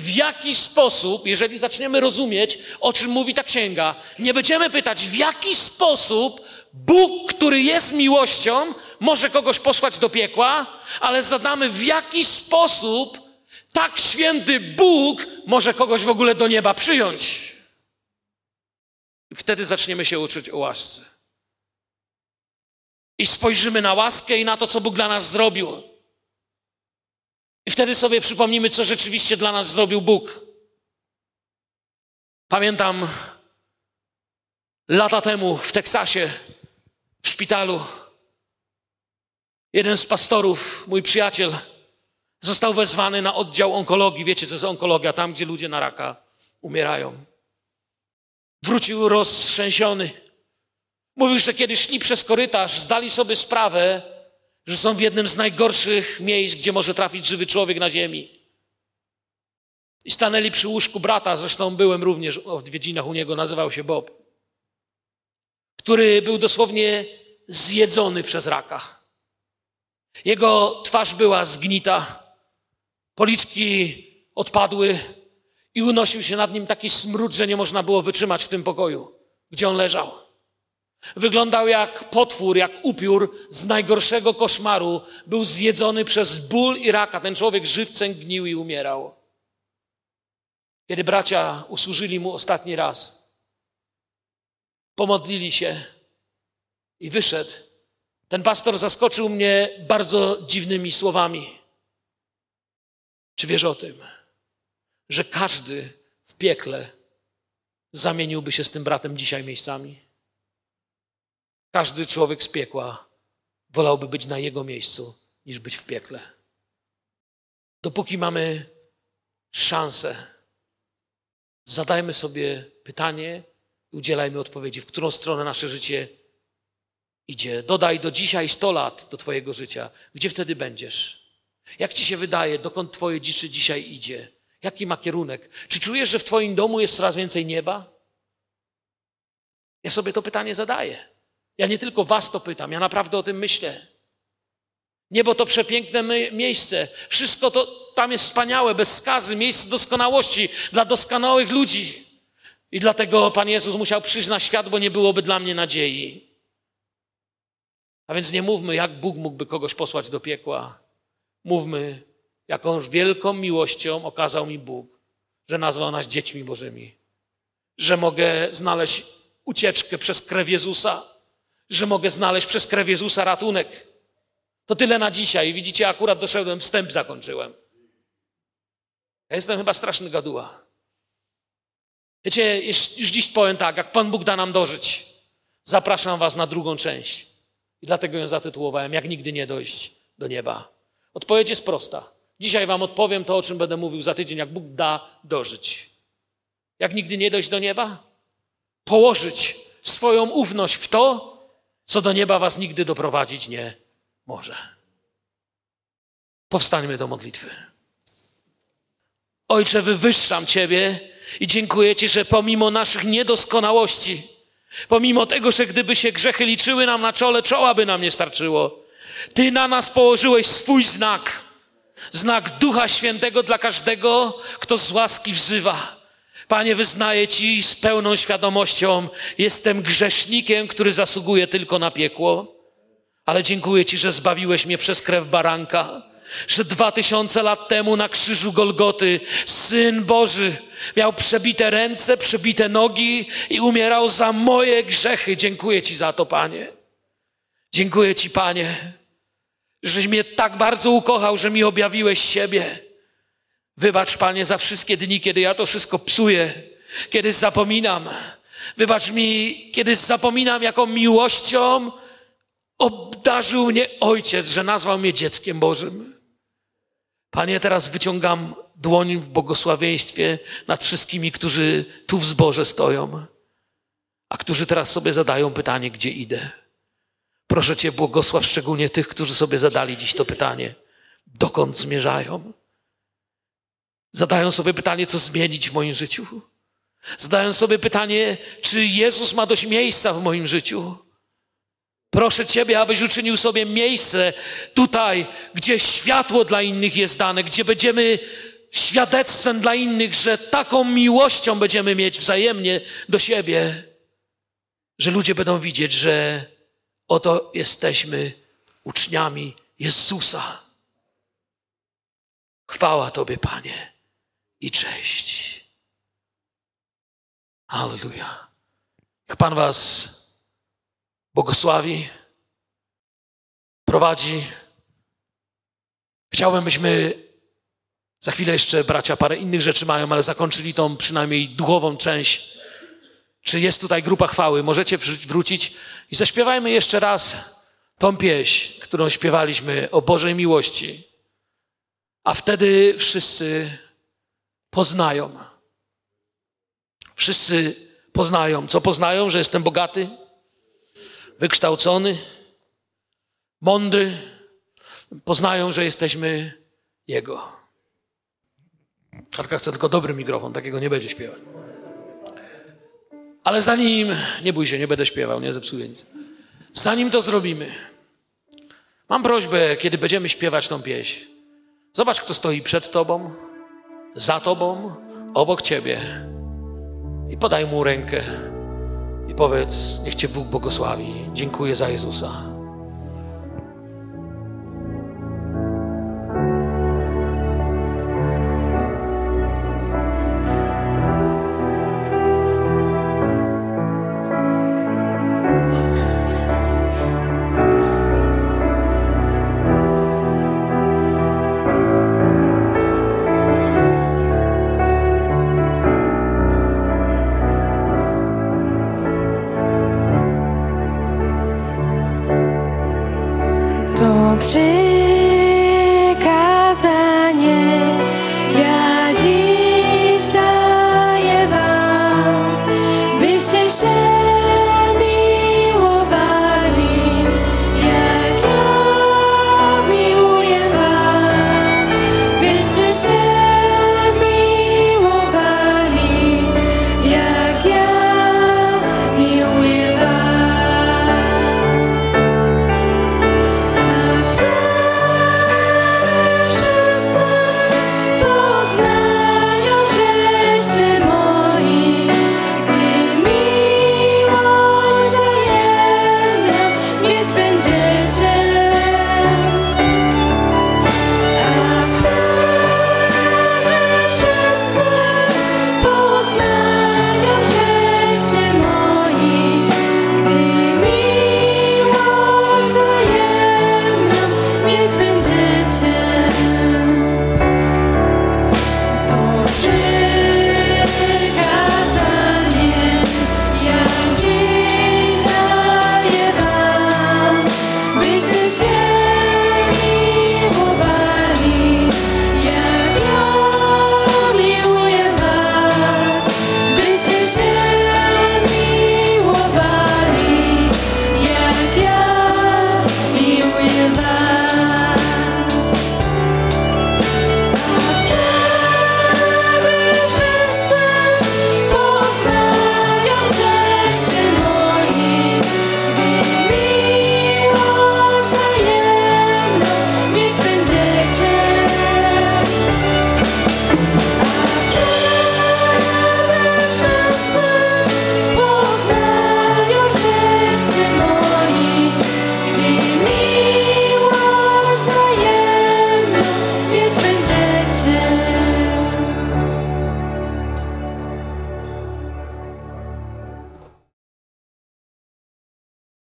w jaki sposób, jeżeli zaczniemy rozumieć, o czym mówi ta księga, nie będziemy pytać, w jaki sposób Bóg, który jest miłością, może kogoś posłać do piekła, ale zadamy, w jaki sposób tak święty Bóg może kogoś w ogóle do nieba przyjąć. Wtedy zaczniemy się uczyć o łasce. I spojrzymy na łaskę i na to, co Bóg dla nas zrobił. I wtedy sobie przypomnimy, co rzeczywiście dla nas zrobił Bóg. Pamiętam lata temu w Teksasie, w szpitalu, jeden z pastorów, mój przyjaciel, został wezwany na oddział onkologii. Wiecie, co jest onkologia? Tam, gdzie ludzie na raka umierają. Wrócił roztrzęsiony. Mówił, że kiedy szli przez korytarz, zdali sobie sprawę, że są w jednym z najgorszych miejsc, gdzie może trafić żywy człowiek na ziemi. I stanęli przy łóżku brata, zresztą byłem również w odwiedzinach u niego, nazywał się Bob, który był dosłownie zjedzony przez raka. Jego twarz była zgnita, policzki odpadły i unosił się nad nim taki smród, że nie można było wytrzymać w tym pokoju, gdzie on leżał. Wyglądał jak potwór, jak upiór z najgorszego koszmaru. Był zjedzony przez ból i raka. Ten człowiek żywcem gnił i umierał. Kiedy bracia usłużyli mu ostatni raz, pomodlili się i wyszedł, ten pastor zaskoczył mnie bardzo dziwnymi słowami. Czy wiesz o tym, że każdy w piekle zamieniłby się z tym bratem dzisiaj miejscami? Każdy człowiek z piekła wolałby być na jego miejscu, niż być w piekle. Dopóki mamy szansę, zadajmy sobie pytanie i udzielajmy odpowiedzi, w którą stronę nasze życie idzie. Dodaj do dzisiaj 100 lat do Twojego życia. Gdzie wtedy będziesz? Jak Ci się wydaje, dokąd Twoje dziczy dzisiaj idzie? Jaki ma kierunek? Czy czujesz, że w Twoim domu jest coraz więcej nieba? Ja sobie to pytanie zadaję. Ja nie tylko Was to pytam, ja naprawdę o tym myślę. Niebo to przepiękne miejsce. Wszystko to tam jest wspaniałe, bez skazy, miejsce doskonałości dla doskonałych ludzi. I dlatego Pan Jezus musiał przyjść na świat, bo nie byłoby dla mnie nadziei. A więc nie mówmy, jak Bóg mógłby kogoś posłać do piekła. Mówmy, jakąż wielką miłością okazał mi Bóg, że nazwał nas dziećmi Bożymi, że mogę znaleźć ucieczkę przez krew Jezusa, że mogę znaleźć przez krew Jezusa ratunek. To tyle na dzisiaj. Widzicie, akurat doszedłem, wstęp zakończyłem. Ja jestem chyba straszny gaduła. Wiecie, już dziś powiem tak, jak Pan Bóg da nam dożyć, zapraszam Was na drugą część. I dlatego ją zatytułowałem, jak nigdy nie dojść do nieba. Odpowiedź jest prosta. Dzisiaj Wam odpowiem to, o czym będę mówił za tydzień, jak Bóg da dożyć. Jak nigdy nie dojść do nieba? Położyć swoją ufność w to, co do nieba Was nigdy doprowadzić nie może. Powstańmy do modlitwy. Ojcze, wywyższam Ciebie i dziękuję Ci, że pomimo naszych niedoskonałości, pomimo tego, że gdyby się grzechy liczyły nam na czole, czoła by nam nie starczyło, Ty na nas położyłeś swój znak. Znak Ducha Świętego dla każdego, kto z łaski wzywa. Panie, wyznaję Ci z pełną świadomością, jestem grzesznikiem, który zasługuje tylko na piekło, ale dziękuję Ci, że zbawiłeś mnie przez krew baranka, że dwa tysiące lat temu na krzyżu Golgoty Syn Boży miał przebite ręce, przebite nogi i umierał za moje grzechy. Dziękuję Ci za to, Panie. Dziękuję Ci, Panie, żeś mnie tak bardzo ukochał, że mi objawiłeś siebie. Wybacz, Panie, za wszystkie dni, kiedy ja to wszystko psuję, kiedy zapominam. Wybacz mi, kiedy zapominam, jaką miłością obdarzył mnie Ojciec, że nazwał mnie dzieckiem Bożym. Panie, teraz wyciągam dłoń w błogosławieństwie nad wszystkimi, którzy tu w zborze stoją, a którzy teraz sobie zadają pytanie, gdzie idę. Proszę Cię, błogosław szczególnie tych, którzy sobie zadali dziś to pytanie, dokąd zmierzają. Zadają sobie pytanie, co zmienić w moim życiu. Zadają sobie pytanie, czy Jezus ma dość miejsca w moim życiu. Proszę Ciebie, abyś uczynił sobie miejsce tutaj, gdzie światło dla innych jest dane, gdzie będziemy świadectwem dla innych, że taką miłością będziemy mieć wzajemnie do siebie, że ludzie będą widzieć, że oto jesteśmy uczniami Jezusa. Chwała Tobie, Panie, i cześć. Halleluja. Niech Pan Was błogosławi, prowadzi. Chciałbym, byśmy za chwilę jeszcze bracia parę innych rzeczy mają, ale zakończyli tą przynajmniej duchową część. Czy jest tutaj grupa chwały? Możecie wrócić i zaśpiewajmy jeszcze raz tą pieśń, którą śpiewaliśmy o Bożej miłości. A wtedy wszyscy poznają. Wszyscy poznają. Co poznają? Że jestem bogaty, wykształcony, mądry, poznają, że jesteśmy Jego. Katka chce tylko dobry mikrofon, takiego nie będzie śpiewać. Ale zanim, nie bój się, nie będę śpiewał, nie zepsuję nic. Zanim to zrobimy, mam prośbę, kiedy będziemy śpiewać tą pieśń. Zobacz, kto stoi przed Tobą, za Tobą, obok Ciebie i podaj mu rękę i powiedz, niech Cię Bóg błogosławi. Dziękuję za Jezusa.